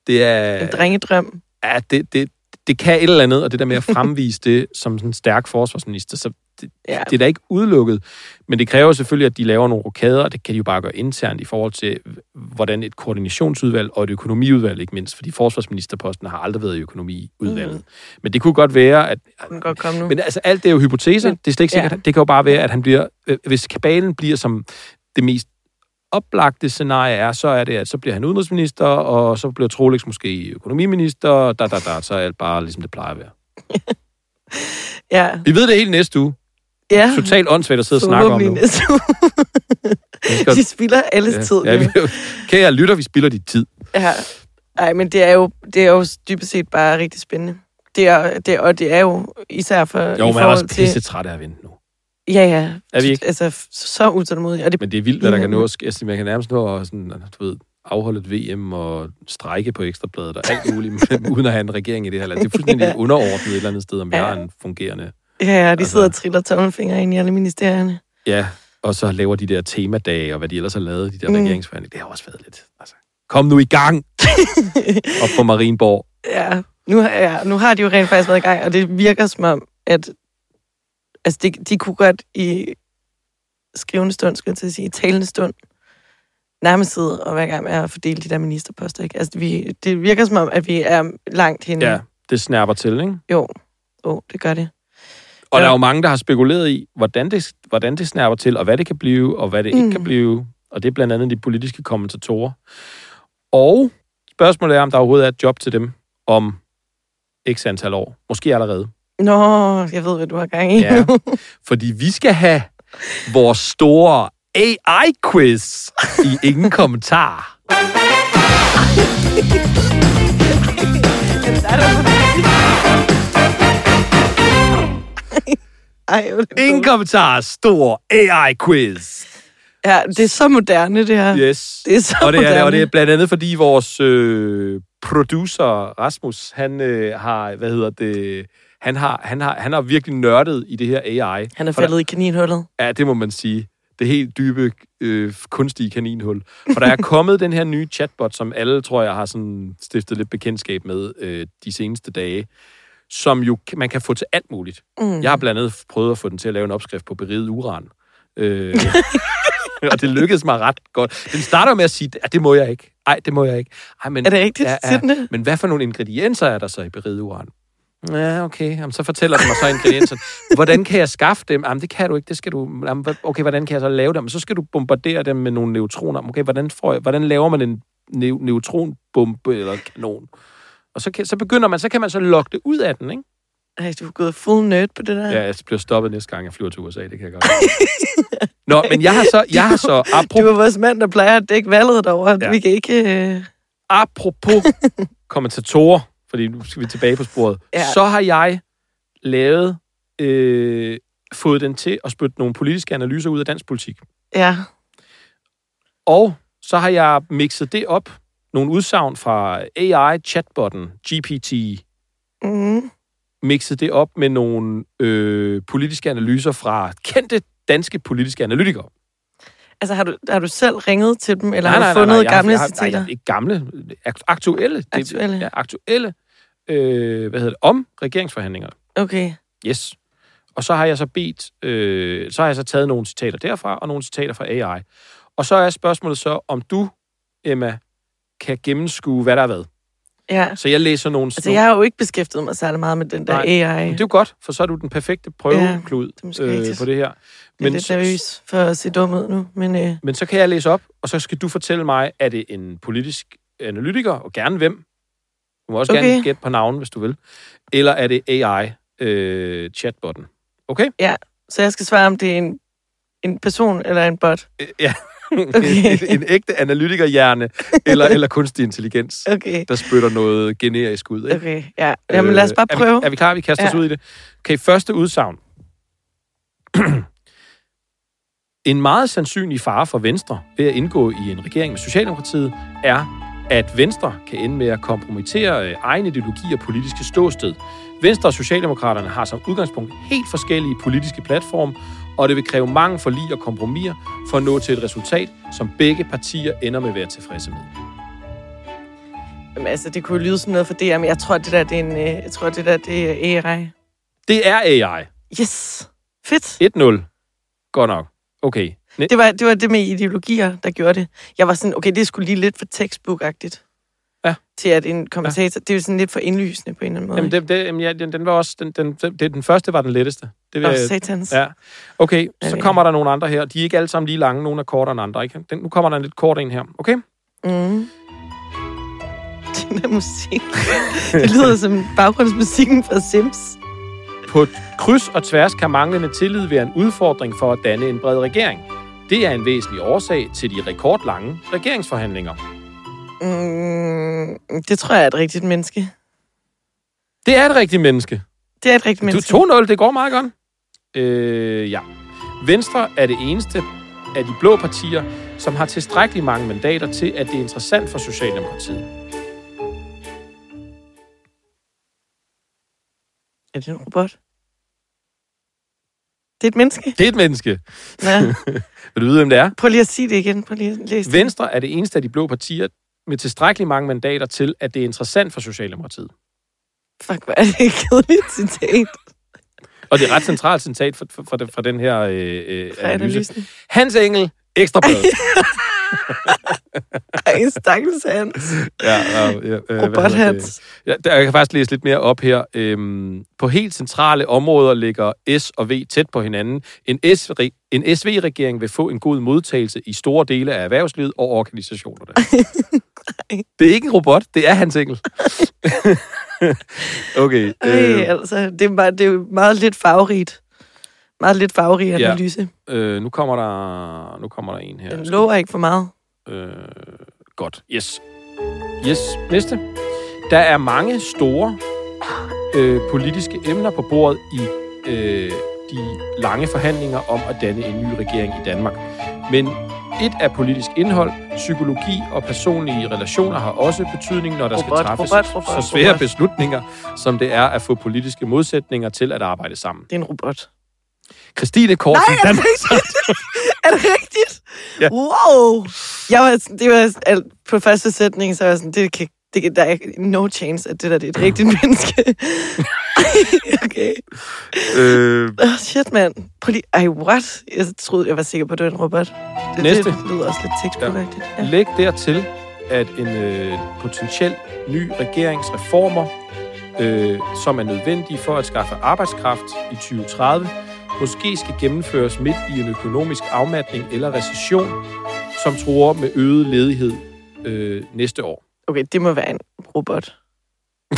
[SPEAKER 3] det er...
[SPEAKER 2] en drengedrøm.
[SPEAKER 3] Ja, det, det, det kan et eller andet, og det der med at fremvise det som sådan en stærk forsvarsminister, så det,
[SPEAKER 2] Ja.
[SPEAKER 3] det er da ikke udelukket. Men det kræver selvfølgelig, at de laver nogle rokader, og det kan de jo bare gøre internt i forhold til, hvordan et koordinationsudvalg og et økonomiudvalg, ikke mindst, fordi forsvarsministerposten har aldrig været i økonomiudvalget. Mm. Men det kunne godt være, at...
[SPEAKER 2] Kunne godt komme nu.
[SPEAKER 3] Men altså, alt det er jo hypoteser. Det er slet ikke
[SPEAKER 2] ja.
[SPEAKER 3] sikkert. Det kan jo bare være, at han bliver... øh, Hvis kabalen bliver som det mest oplagte scenarie er, så er det, at så bliver han udenrigsminister, og så bliver Trolex måske økonomiminister, og da, da, da, så er alt bare ligesom det plejer at være. <laughs>
[SPEAKER 2] Ja,
[SPEAKER 3] Vi ved det helt næste uge.
[SPEAKER 2] Ja.
[SPEAKER 3] Totalt åndssvagt at sidde og snakke om nu. skal- <laughs>
[SPEAKER 2] De spilder alles tid.
[SPEAKER 3] ja, vi, <laughs> kære lytter, vi spilder dit tid.
[SPEAKER 2] Ja. Ej, men det er jo, det er jo dybest set bare rigtig spændende. Det er, det, og det er jo især for...
[SPEAKER 3] Jo,
[SPEAKER 2] i
[SPEAKER 3] man er også pisse træt af at vente nu.
[SPEAKER 2] Ja, ja.
[SPEAKER 3] Er vi ikke?
[SPEAKER 2] Altså, så utålmodig. Og det,
[SPEAKER 3] Men det er vildt, hvad der kan nå. at ske. Altså, man kan nærmest nå at sådan, du ved, afholde et VM og strække på ekstrabladet og alt muligt, <laughs> uden at have en regering i det her land. Det er fuldstændig
[SPEAKER 2] Ja.
[SPEAKER 3] underordnet et eller andet sted, om vi
[SPEAKER 2] Ja.
[SPEAKER 3] har en fungerende...
[SPEAKER 2] ja, ja, de
[SPEAKER 3] Altså-
[SPEAKER 2] sidder og triller tommelfingre ind i alle ministerierne.
[SPEAKER 3] Ja, og så laver de der temadage, og hvad de ellers har lavet, de der
[SPEAKER 2] Mm.
[SPEAKER 3] regeringsforhandlinger. Det har også været lidt... Altså, kom nu i gang! <laughs> op på Marienborg.
[SPEAKER 2] Ja, nu, ja, nu har de jo rent faktisk været i gang, og det virker som om, at altså, de, de kunne godt i skrivende stund, skulle jeg til at sige, i talende stund, nærmest sidde og være i gang med at fordele de der ministerposter. Ikke? Altså, vi, det virker som om, at vi er langt henne.
[SPEAKER 3] Ja, det snærper til, ikke?
[SPEAKER 2] Jo, oh, det gør det.
[SPEAKER 3] Og
[SPEAKER 2] Ja.
[SPEAKER 3] der er jo mange, der har spekuleret i, hvordan det, hvordan det snærper til, og hvad det kan blive, og hvad det ikke
[SPEAKER 2] Mm.
[SPEAKER 3] kan blive. Og det er blandt andet de politiske kommentatorer. Og spørgsmålet er, om der overhovedet er et job til dem om x antal år. Måske allerede.
[SPEAKER 2] Nå, jeg ved, hvad du har gang i.
[SPEAKER 3] Ja. Fordi vi skal have vores store AI-quiz i ingen kommentar. <laughs>
[SPEAKER 2] Ej, hvor er det
[SPEAKER 3] Ingen kommentar, stor AI-quiz.
[SPEAKER 2] Ja, det er så moderne, det her.
[SPEAKER 3] Yes.
[SPEAKER 2] Det er så
[SPEAKER 3] og det er,
[SPEAKER 2] moderne.
[SPEAKER 3] og det er blandt andet, fordi vores øh, producer, Rasmus, han øh, har, hvad hedder det, han har, han, har, han har virkelig nørdet i det her AI.
[SPEAKER 2] Han er
[SPEAKER 3] For der-
[SPEAKER 2] faldet i kaninhullet.
[SPEAKER 3] Ja, det må man sige. det helt dybe, øh, kunstige kaninhul. For der er <laughs> kommet den her nye chatbot, som alle, tror jeg, har sådan stiftet lidt bekendtskab med øh, de seneste dage, som jo man kan få til alt muligt.
[SPEAKER 2] Mm.
[SPEAKER 3] Jeg har blandt andet prøvet at få den til at lave en opskrift på beriget uran. Øh, <laughs> og det lykkedes mig ret godt. Den starter med at sige, at det må jeg ikke. Nej, det må jeg ikke. Ej, men,
[SPEAKER 2] Er det rigtigt? Den det?
[SPEAKER 3] Men hvad for nogle ingredienser er der så i beriget uran? Ja, okay. Jamen, så fortæller du mig så <laughs> ingredienserne. Hvordan kan jeg skaffe dem? Jamen, det kan du ikke. Det skal du... Jamen, okay, hvordan kan jeg så lave dem? Så skal du bombardere dem med nogle neutroner. Okay, hvordan, får jeg, hvordan laver man en neu- neutronbombe eller kanon? Og så, kan, så begynder man, så kan man så lokke det ud af den, ikke?
[SPEAKER 2] Ej, du er gået full nerd på det der.
[SPEAKER 3] Ja, jeg bliver stoppet næste gang, jeg flyver til USA, det kan jeg godt. <laughs> Nå, men jeg har så, jeg har så, <laughs>
[SPEAKER 2] Du
[SPEAKER 3] apropos,
[SPEAKER 2] er vores mand, der plejer at dække valget derovre.
[SPEAKER 3] Ja.
[SPEAKER 2] Vi kan ikke... Øh...
[SPEAKER 3] apropos <laughs> kommentatorer, fordi nu skal vi tilbage på sporet. Ja. så har jeg lavet, øh, fået den til at spytte nogle politiske analyser ud af dansk politik.
[SPEAKER 2] Ja.
[SPEAKER 3] Og så har jeg mixet det op, nogle udsagn fra AI-chatbotten, GPT,
[SPEAKER 2] Mm.
[SPEAKER 3] mixet det op med nogle øh, politiske analyser fra kendte danske politiske analytikere.
[SPEAKER 2] Altså, har du, har du selv ringet til dem, eller
[SPEAKER 3] Nej, nej,
[SPEAKER 2] har du
[SPEAKER 3] nej,
[SPEAKER 2] fundet
[SPEAKER 3] nej, jeg har-
[SPEAKER 2] gamle
[SPEAKER 3] jeg har-
[SPEAKER 2] citater?
[SPEAKER 3] Nej, ikke gamle. akt- Aktuelle. Det-
[SPEAKER 2] Aktuelle.
[SPEAKER 3] Ja, aktuelle. Øh, hvad hedder det? Om regeringsforhandlinger.
[SPEAKER 2] Okay.
[SPEAKER 3] Yes. Og så har jeg så bedt, øh, så har jeg så taget nogle citater derfra, og nogle citater fra AI. Og så er spørgsmålet så, om du, Emma, kan gennemskue, hvad der er hvad.
[SPEAKER 2] Ja.
[SPEAKER 3] Så jeg læser nogle...
[SPEAKER 2] Altså, jeg har jo ikke beskæftiget mig særlig meget med den der
[SPEAKER 3] Nej,
[SPEAKER 2] AI.
[SPEAKER 3] Men det er jo godt, for så er du den perfekte prøveklud
[SPEAKER 2] er måske
[SPEAKER 3] øh,
[SPEAKER 2] rigtigt.
[SPEAKER 3] på det her.
[SPEAKER 2] Jeg er
[SPEAKER 3] Men,
[SPEAKER 2] lidt nervøs for at se dum ud nu, men øh,
[SPEAKER 3] men så kan jeg læse op, og så skal du fortælle mig, er det en politisk analytiker, og gerne hvem? Du må også okay. Gerne gætte på navn, hvis du vil. Eller er det AI-chatbotten? okay?
[SPEAKER 2] så jeg skal svare, om det er en, en person eller en bot.
[SPEAKER 3] Øh, Ja.
[SPEAKER 2] Okay.
[SPEAKER 3] en, en ægte analytikerhjerne, eller, eller kunstig intelligens,
[SPEAKER 2] Okay.
[SPEAKER 3] der spytter noget generisk ud. Ikke?
[SPEAKER 2] Okay, ja. Jamen, lad os bare
[SPEAKER 3] Øh,
[SPEAKER 2] prøve.
[SPEAKER 3] Er vi, er vi klar? Vi kaster ja. os ud i det. Okay, første udsagn. <clears throat> en meget sandsynlig fare for Venstre ved at indgå i en regering med Socialdemokratiet er, at Venstre kan ende med at kompromittere øh, egen ideologi og politiske ståsted. Venstre og Socialdemokraterne har som udgangspunkt helt forskellige politiske platforme, og det vil kræve mange forlig og kompromiser for at nå til et resultat, som begge partier ender med at være tilfredse med.
[SPEAKER 2] Jamen, altså, det kunne lyde som noget for det, men jeg tror, det der, det er en, øh, jeg tror, det der, det er AI.
[SPEAKER 3] Det er AI.
[SPEAKER 2] Yes! Fedt.
[SPEAKER 3] 1-0. Godt nok. Okay. Ne-
[SPEAKER 2] Det var, det var det med ideologier, der gjorde det. Jeg var sådan, okay, det sgu lige lidt for textbook-agtigt.
[SPEAKER 3] Ja.
[SPEAKER 2] Til at en kommentator, det er jo sådan lidt for indlysende på en eller anden måde.
[SPEAKER 3] Jamen, det, det, jamen, ja, den, den var også... Den, den, den, den første var den letteste. Det vil,
[SPEAKER 2] Åh,
[SPEAKER 3] jeg-
[SPEAKER 2] satans.
[SPEAKER 3] ja. Okay,
[SPEAKER 2] Ja,
[SPEAKER 3] så
[SPEAKER 2] det-
[SPEAKER 3] kommer der nogle andre her. De er ikke alle sammen lige lange. Nogle er kortere end andre. Ikke? Den, nu kommer der en lidt kort en her. Okay?
[SPEAKER 2] Mm. <laughs> Den der musik. det lyder som baggrundsmusikken fra Sims.
[SPEAKER 3] På kryds og tværs kan manglende tillid være en udfordring for at danne en bred regering. Det er en væsentlig årsag til de rekordlange regeringsforhandlinger.
[SPEAKER 2] Mm, det tror jeg er et rigtigt menneske.
[SPEAKER 3] Det er et rigtigt menneske.
[SPEAKER 2] Det er et rigtigt
[SPEAKER 3] Du
[SPEAKER 2] menneske.
[SPEAKER 3] 2-0, det går meget godt. Øh, ja. Venstre er det eneste af de blå partier, som har tilstrækkeligt mange mandater til, at det er interessant for Socialdemokratiet.
[SPEAKER 2] Er det en robot? Det er et menneske?
[SPEAKER 3] Det er et menneske.
[SPEAKER 2] Ja. <laughs>
[SPEAKER 3] Vil du vide, hvem det er?
[SPEAKER 2] Prøv lige at sige det igen. Prøv lige at læse det.
[SPEAKER 3] Venstre er det eneste af de blå partier med tilstrækkeligt mange mandater til, at det er interessant for Socialdemokratiet.
[SPEAKER 2] Fuck, hvor er det et kedeligt citat
[SPEAKER 3] Og det er et ret centralt citat fra, fra, fra den her øh, øh, analyse. Hans Engel, Ekstrabladet. <laughs> <laughs>
[SPEAKER 2] Ej, stakkels hans.
[SPEAKER 3] ja, ja, ja, øh?
[SPEAKER 2] Robothats.
[SPEAKER 3] Ja, der, jeg kan faktisk læse lidt mere op her. Øhm, på helt centrale områder ligger S og V tæt på hinanden. En, S, en SV-regering vil få en god modtagelse i store dele af erhvervslivet og organisationerne. <laughs> det er ikke en robot, det er Hans Engel. <laughs> okay.
[SPEAKER 2] Ej,
[SPEAKER 3] Øh,
[SPEAKER 2] altså, det er, bare, det er meget lidt farverigt. Meget lidt farverig
[SPEAKER 3] Ja.
[SPEAKER 2] analyse.
[SPEAKER 3] øh, nu, kommer der, nu kommer der en her.
[SPEAKER 2] Den lover ikke for meget.
[SPEAKER 3] Øh, godt. Yes. Yes. Næste. Der er mange store øh, politiske emner på bordet i øh, de lange forhandlinger om at danne en ny regering i Danmark. Men et er politisk indhold, psykologi og personlige relationer har også betydning, når der
[SPEAKER 2] Robot,
[SPEAKER 3] skal træffes
[SPEAKER 2] robot, robot,
[SPEAKER 3] så svære
[SPEAKER 2] robot.
[SPEAKER 3] beslutninger, som det er at få politiske modsætninger til at arbejde sammen.
[SPEAKER 2] Det er en robot.
[SPEAKER 3] Christine Korsen,
[SPEAKER 2] Nej, er det rigtigt? er det rigtigt? <laughs>
[SPEAKER 3] Ja.
[SPEAKER 2] Wow! Jeg var, det var alt, på første sætning, så var jeg sådan, det kan, det der er no chance, at det der det er et rigtigt <laughs> menneske. okay.
[SPEAKER 3] øh,
[SPEAKER 2] Oh, shit, mand. Prøv lige. Ej, what? Jeg troede, jeg var sikker på, at det var en robot. Det,
[SPEAKER 3] Næste.
[SPEAKER 2] Det lyder også lidt tekstpåvægtigt. Ja.
[SPEAKER 3] Læg dertil, at en øh, potentiel ny regeringsreformer, øh, som er nødvendige for at skaffe arbejdskraft i 2030, måske skal gennemføres midt i en økonomisk afmatning eller recession, som tror med øget ledighed øh, næste år.
[SPEAKER 2] Okay, det må være en robot. <laughs>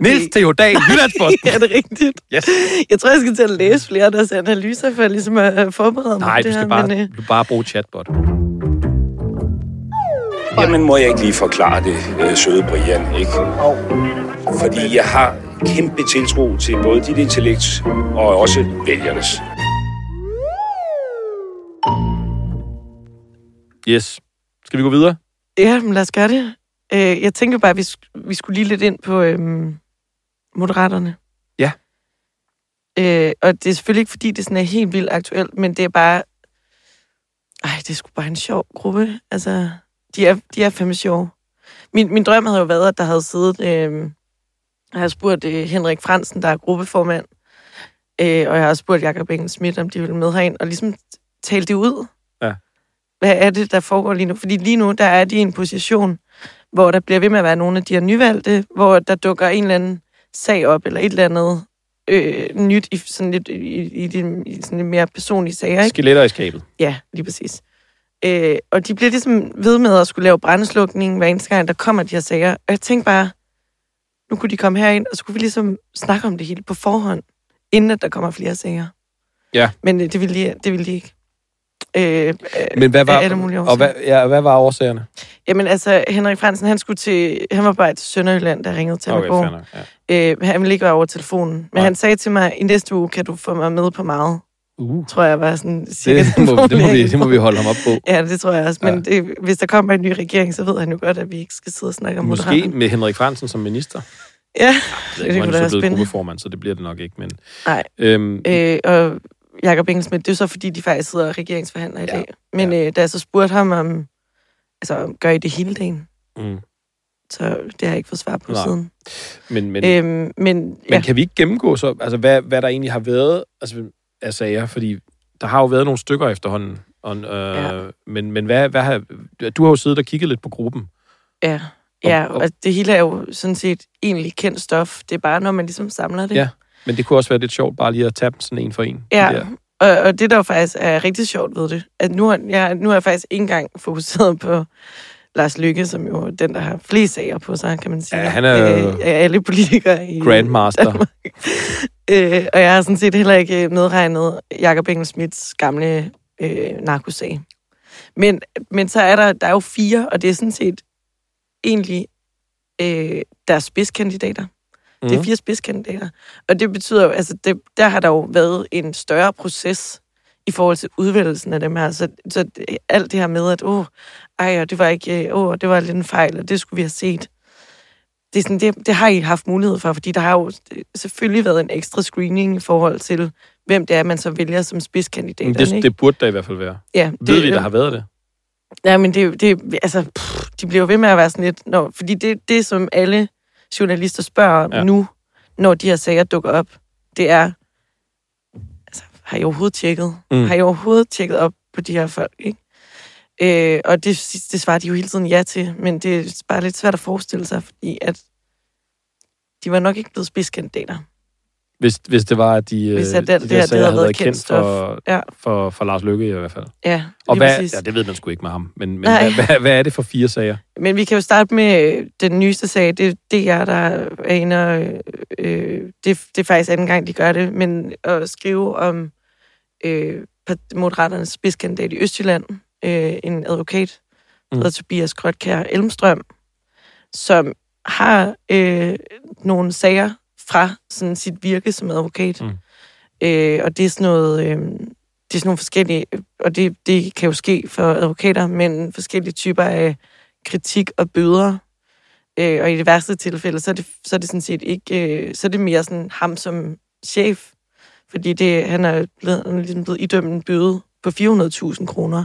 [SPEAKER 3] Niels Theodal, <laughs> Jyllandsposten. <laughs>
[SPEAKER 2] er det rigtigt?
[SPEAKER 3] Yes.
[SPEAKER 2] Jeg tror, jeg skal til at læse flere af deres analyser, for ligesom at forberede mig
[SPEAKER 3] Nej,
[SPEAKER 2] på
[SPEAKER 3] du
[SPEAKER 2] det
[SPEAKER 3] skal
[SPEAKER 2] her.
[SPEAKER 3] bare,
[SPEAKER 2] Men, øh,
[SPEAKER 3] du bare bruge chatbot.
[SPEAKER 6] Jamen, må jeg ikke lige forklare det, øh, søde Brian, ikke? Fordi jeg har kæmpe tiltro til både dit intellekt og også vælgernes.
[SPEAKER 3] Yes. Skal vi gå videre?
[SPEAKER 2] ja, men lad os gøre det. Øh, jeg tænker bare, at vi, vi skulle lige lidt ind på øhm, Moderaterne.
[SPEAKER 3] Ja.
[SPEAKER 2] Øh, og det er selvfølgelig ikke, fordi det sådan er helt vildt aktuelt, men det er bare... Ej, det er sgu bare en sjov gruppe. Altså, de er, de er fandme sjove. Min, min drøm havde jo været, at der havde siddet... Øh, jeg har spurgt øh, Henrik Fransen, der er gruppeformand, øh, og jeg har spurgt Jakob Engel Schmidt, om de ville med herind, og ligesom tale det ud.
[SPEAKER 3] Ja.
[SPEAKER 2] Hvad er det, der foregår lige nu? Fordi lige nu, der er de i en position, hvor der bliver ved med at være nogle af de her nyvalgte, hvor der dukker en eller anden sag op, eller et eller andet øh, nyt i sådan lidt, i, i, de, i sådan lidt mere personlige sager, ikke?
[SPEAKER 3] Skeletter i skabet.
[SPEAKER 2] Ja, lige præcis. Øh, og de bliver ligesom ved med at skulle lave brandslukning hver eneste gang, der kommer de her sager. Og jeg tænkte bare, nu kunne de komme herind, og så kunne vi ligesom snakke om det hele på forhånd, inden at der kommer flere sager.
[SPEAKER 3] Ja.
[SPEAKER 2] Men øh, det ville de, det ville de ikke. Øh,
[SPEAKER 3] Men hvad var,
[SPEAKER 2] af alle mulige
[SPEAKER 3] og hvad, ja, hvad var årsagerne?
[SPEAKER 2] Jamen altså, Henrik Fransen, han skulle til, han var bare til Sønderjylland, der ringede til
[SPEAKER 3] Okay,
[SPEAKER 2] mig går.
[SPEAKER 3] nok. Ja.
[SPEAKER 2] Øh, han ville ikke være over telefonen. Men
[SPEAKER 3] Nej.
[SPEAKER 2] han sagde til mig, i næste uge kan du få mig med på meget.
[SPEAKER 3] Uh,
[SPEAKER 2] Tror jeg var sådan cirka
[SPEAKER 3] det, må, det, må vi, det må vi holde ham op på.
[SPEAKER 2] Ja, det tror jeg også. Men
[SPEAKER 3] Ja.
[SPEAKER 2] det, hvis der kommer en ny regering, så ved han jo godt, at vi ikke skal sidde og snakke om
[SPEAKER 3] Måske
[SPEAKER 2] Moderaterne.
[SPEAKER 3] med Henrik Fransen som minister.
[SPEAKER 2] Ja,
[SPEAKER 3] Jeg <laughs>
[SPEAKER 2] det, det
[SPEAKER 3] om
[SPEAKER 2] kunne
[SPEAKER 3] han
[SPEAKER 2] da være spændende.
[SPEAKER 3] gruppeformand, så det bliver det nok ikke. Men,
[SPEAKER 2] Nej.
[SPEAKER 3] øhm,
[SPEAKER 2] Øh, og Jakob Engelsmidt, det er så fordi, de faktisk sidder og regeringsforhandler i
[SPEAKER 3] Ja.
[SPEAKER 2] dag. Men øh, da jeg så spurgte ham om, altså, gør I det hele dagen?
[SPEAKER 3] mm,
[SPEAKER 2] Så det har jeg ikke fået svar på
[SPEAKER 3] Nej.
[SPEAKER 2] siden.
[SPEAKER 3] men, men,
[SPEAKER 2] øhm, men
[SPEAKER 3] Men
[SPEAKER 2] ja,
[SPEAKER 3] kan vi ikke gennemgå så, altså hvad, hvad der egentlig har været altså, af sager? Fordi der har jo været nogle stykker efterhånden. Og, øh,
[SPEAKER 2] Ja.
[SPEAKER 3] Men, men hvad, hvad har, du har jo siddet og kigget lidt på gruppen.
[SPEAKER 2] ja, ja,
[SPEAKER 3] og-
[SPEAKER 2] og det hele er jo sådan set egentlig kendt stof. Det er bare, når man ligesom samler det.
[SPEAKER 3] Ja, Men det kunne også være lidt sjovt bare lige at tage dem sådan en for en.
[SPEAKER 2] Ja, og, og det der faktisk er rigtig sjovt ved det, at nu har jeg, nu har jeg faktisk ikke engang fokuseret på Lars Lykke, som jo er den, der har flest sager på sig, kan man sige.
[SPEAKER 3] Ja, han er
[SPEAKER 2] øh, alle politikere i
[SPEAKER 3] Grandmaster.
[SPEAKER 2] Danmark. Øh, og jeg har sådan set heller ikke medregnet Jakob Engelsmiths gamle øh, narkosag. Men, men så er der, der er jo fire, og det er sådan set egentlig øh, deres spidskandidater. Det er
[SPEAKER 3] Mhm.
[SPEAKER 2] fire spidskandidater. Og det betyder jo, altså det, der har der jo været en større proces i forhold til udvælgelsen af dem her. Så, så alt det her med, at åh, ej, og det var ikke, åh, det var lidt en fejl, og det skulle vi have set. Det, er sådan, det, det har I haft mulighed for, fordi der har jo selvfølgelig været en ekstra screening i forhold til, hvem det er, man så vælger som
[SPEAKER 3] Men
[SPEAKER 2] spidskandidater.
[SPEAKER 3] det,
[SPEAKER 2] ikke?
[SPEAKER 3] det burde der i hvert fald være.
[SPEAKER 2] ja,
[SPEAKER 3] Det, Ved vi, der har været det?
[SPEAKER 2] Ja, men det, det altså, pff, de bliver jo ved med at være sådan lidt, når, fordi det, det, som alle journalister spørger om
[SPEAKER 3] Ja.
[SPEAKER 2] nu, når de her sager dukker op, det er, altså, har I overhovedet tjekket?
[SPEAKER 3] Mm.
[SPEAKER 2] Har I overhovedet tjekket op på de her folk, ikke? Øh, og det, det svarer de jo hele tiden ja til, men det er bare lidt svært at forestille sig, fordi at de var nok ikke blevet spidskandidater.
[SPEAKER 3] Hvis, hvis det var, at de,
[SPEAKER 2] Hvis
[SPEAKER 3] øh,
[SPEAKER 2] at det-
[SPEAKER 3] de
[SPEAKER 2] det her, det havde
[SPEAKER 3] havde
[SPEAKER 2] været
[SPEAKER 3] kendt
[SPEAKER 2] kendt
[SPEAKER 3] for,
[SPEAKER 2] Ja.
[SPEAKER 3] for, for Lars Lykke i hvert fald.
[SPEAKER 2] Ja,
[SPEAKER 3] Og hvad,
[SPEAKER 2] præcis.
[SPEAKER 3] ja, det ved man sgu ikke med ham. Men, men
[SPEAKER 2] Nej.
[SPEAKER 3] hvad, hvad, hvad er det for fire sager?
[SPEAKER 2] Men vi kan jo starte med øh, den nyeste sag. Det, det er der er inde og, øh, det, det er faktisk anden gang, de gør det, men at skrive om øh, Moderaternes spidskandidat i Østjylland, øh, en advokat, der
[SPEAKER 3] Mm.
[SPEAKER 2] hedder Tobias Grøtkær Elmstrøm, som har øh, nogle sager fra sådan sit virke som advokat.
[SPEAKER 3] Mm.
[SPEAKER 2] Øh, og det er sådan noget... Øh, det er sådan nogle forskellige, og det, det kan jo ske for advokater, men forskellige typer af kritik og bøder. Øh, og i det værste tilfælde, så er det, så er det sådan set ikke, øh, så er det mere sådan ham som chef Fordi det, han er blevet, han er ligesom blevet idømt en bøde på 400.000 kroner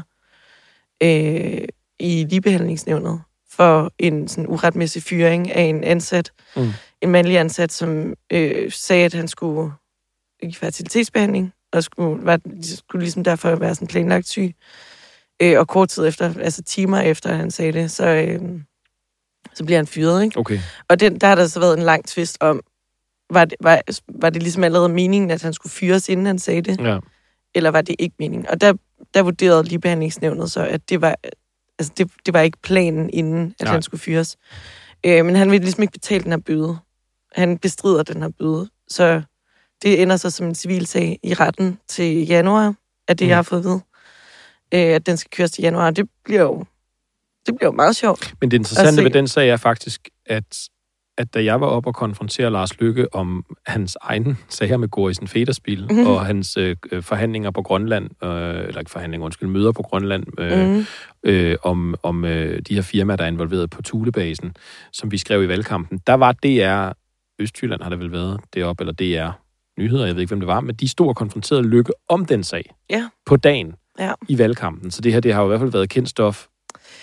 [SPEAKER 2] øh, i ligebehandlingsnævnet for en sådan uretmæssig fyring af en ansat,
[SPEAKER 3] Mm.
[SPEAKER 2] en mandlig ansat, som øh, sagde, at han skulle i fertilitetsbehandling, og skulle, var, skulle ligesom derfor være sådan planlagt syg. Øh, og kort tid efter, altså timer efter, at han sagde det, så, øh, så bliver han fyret, ikke?
[SPEAKER 3] Okay.
[SPEAKER 2] Og den, der har der så været en lang tvist om, var det, var, var det ligesom allerede meningen, at han skulle fyres, inden han sagde det,
[SPEAKER 3] Ja.
[SPEAKER 2] eller var det ikke meningen? Og der, der vurderede ligebehandlingsnævnet så, at det var, altså det, det var ikke planen, inden at
[SPEAKER 3] Nej.
[SPEAKER 2] han skulle fyres. Øh, men han vil ligesom ikke betale den her bøde. Han bestrider den her bøde. Så det ender så som en civilsag i retten til januar, af det,
[SPEAKER 3] Mm.
[SPEAKER 2] jeg har fået at vide. Øh, at den skal køres til januar. Det bliver jo, det bliver jo meget sjovt.
[SPEAKER 3] Men det interessante ved den sag er faktisk, at, at da jeg var oppe og konfrontere Lars Lykke om hans egen sager med Gorisen Federspil mm. og hans øh, øh, forhandlinger på Grønland, øh, eller ikke forhandlinger, undskyld, møder på Grønland, øh,
[SPEAKER 2] Mm.
[SPEAKER 3] øh, om, om øh, de her firmaer, der er involveret på Thulebasen, som vi skrev i valgkampen, der var DR, Østjylland har det vel været, deroppe, eller DR Nyheder, jeg ved ikke, hvem det var, men de stod og konfronterede Lykke om den sag
[SPEAKER 2] Ja.
[SPEAKER 3] på dagen
[SPEAKER 2] Ja.
[SPEAKER 3] i valgkampen. Så det her, det har jo i hvert fald været kendt stof.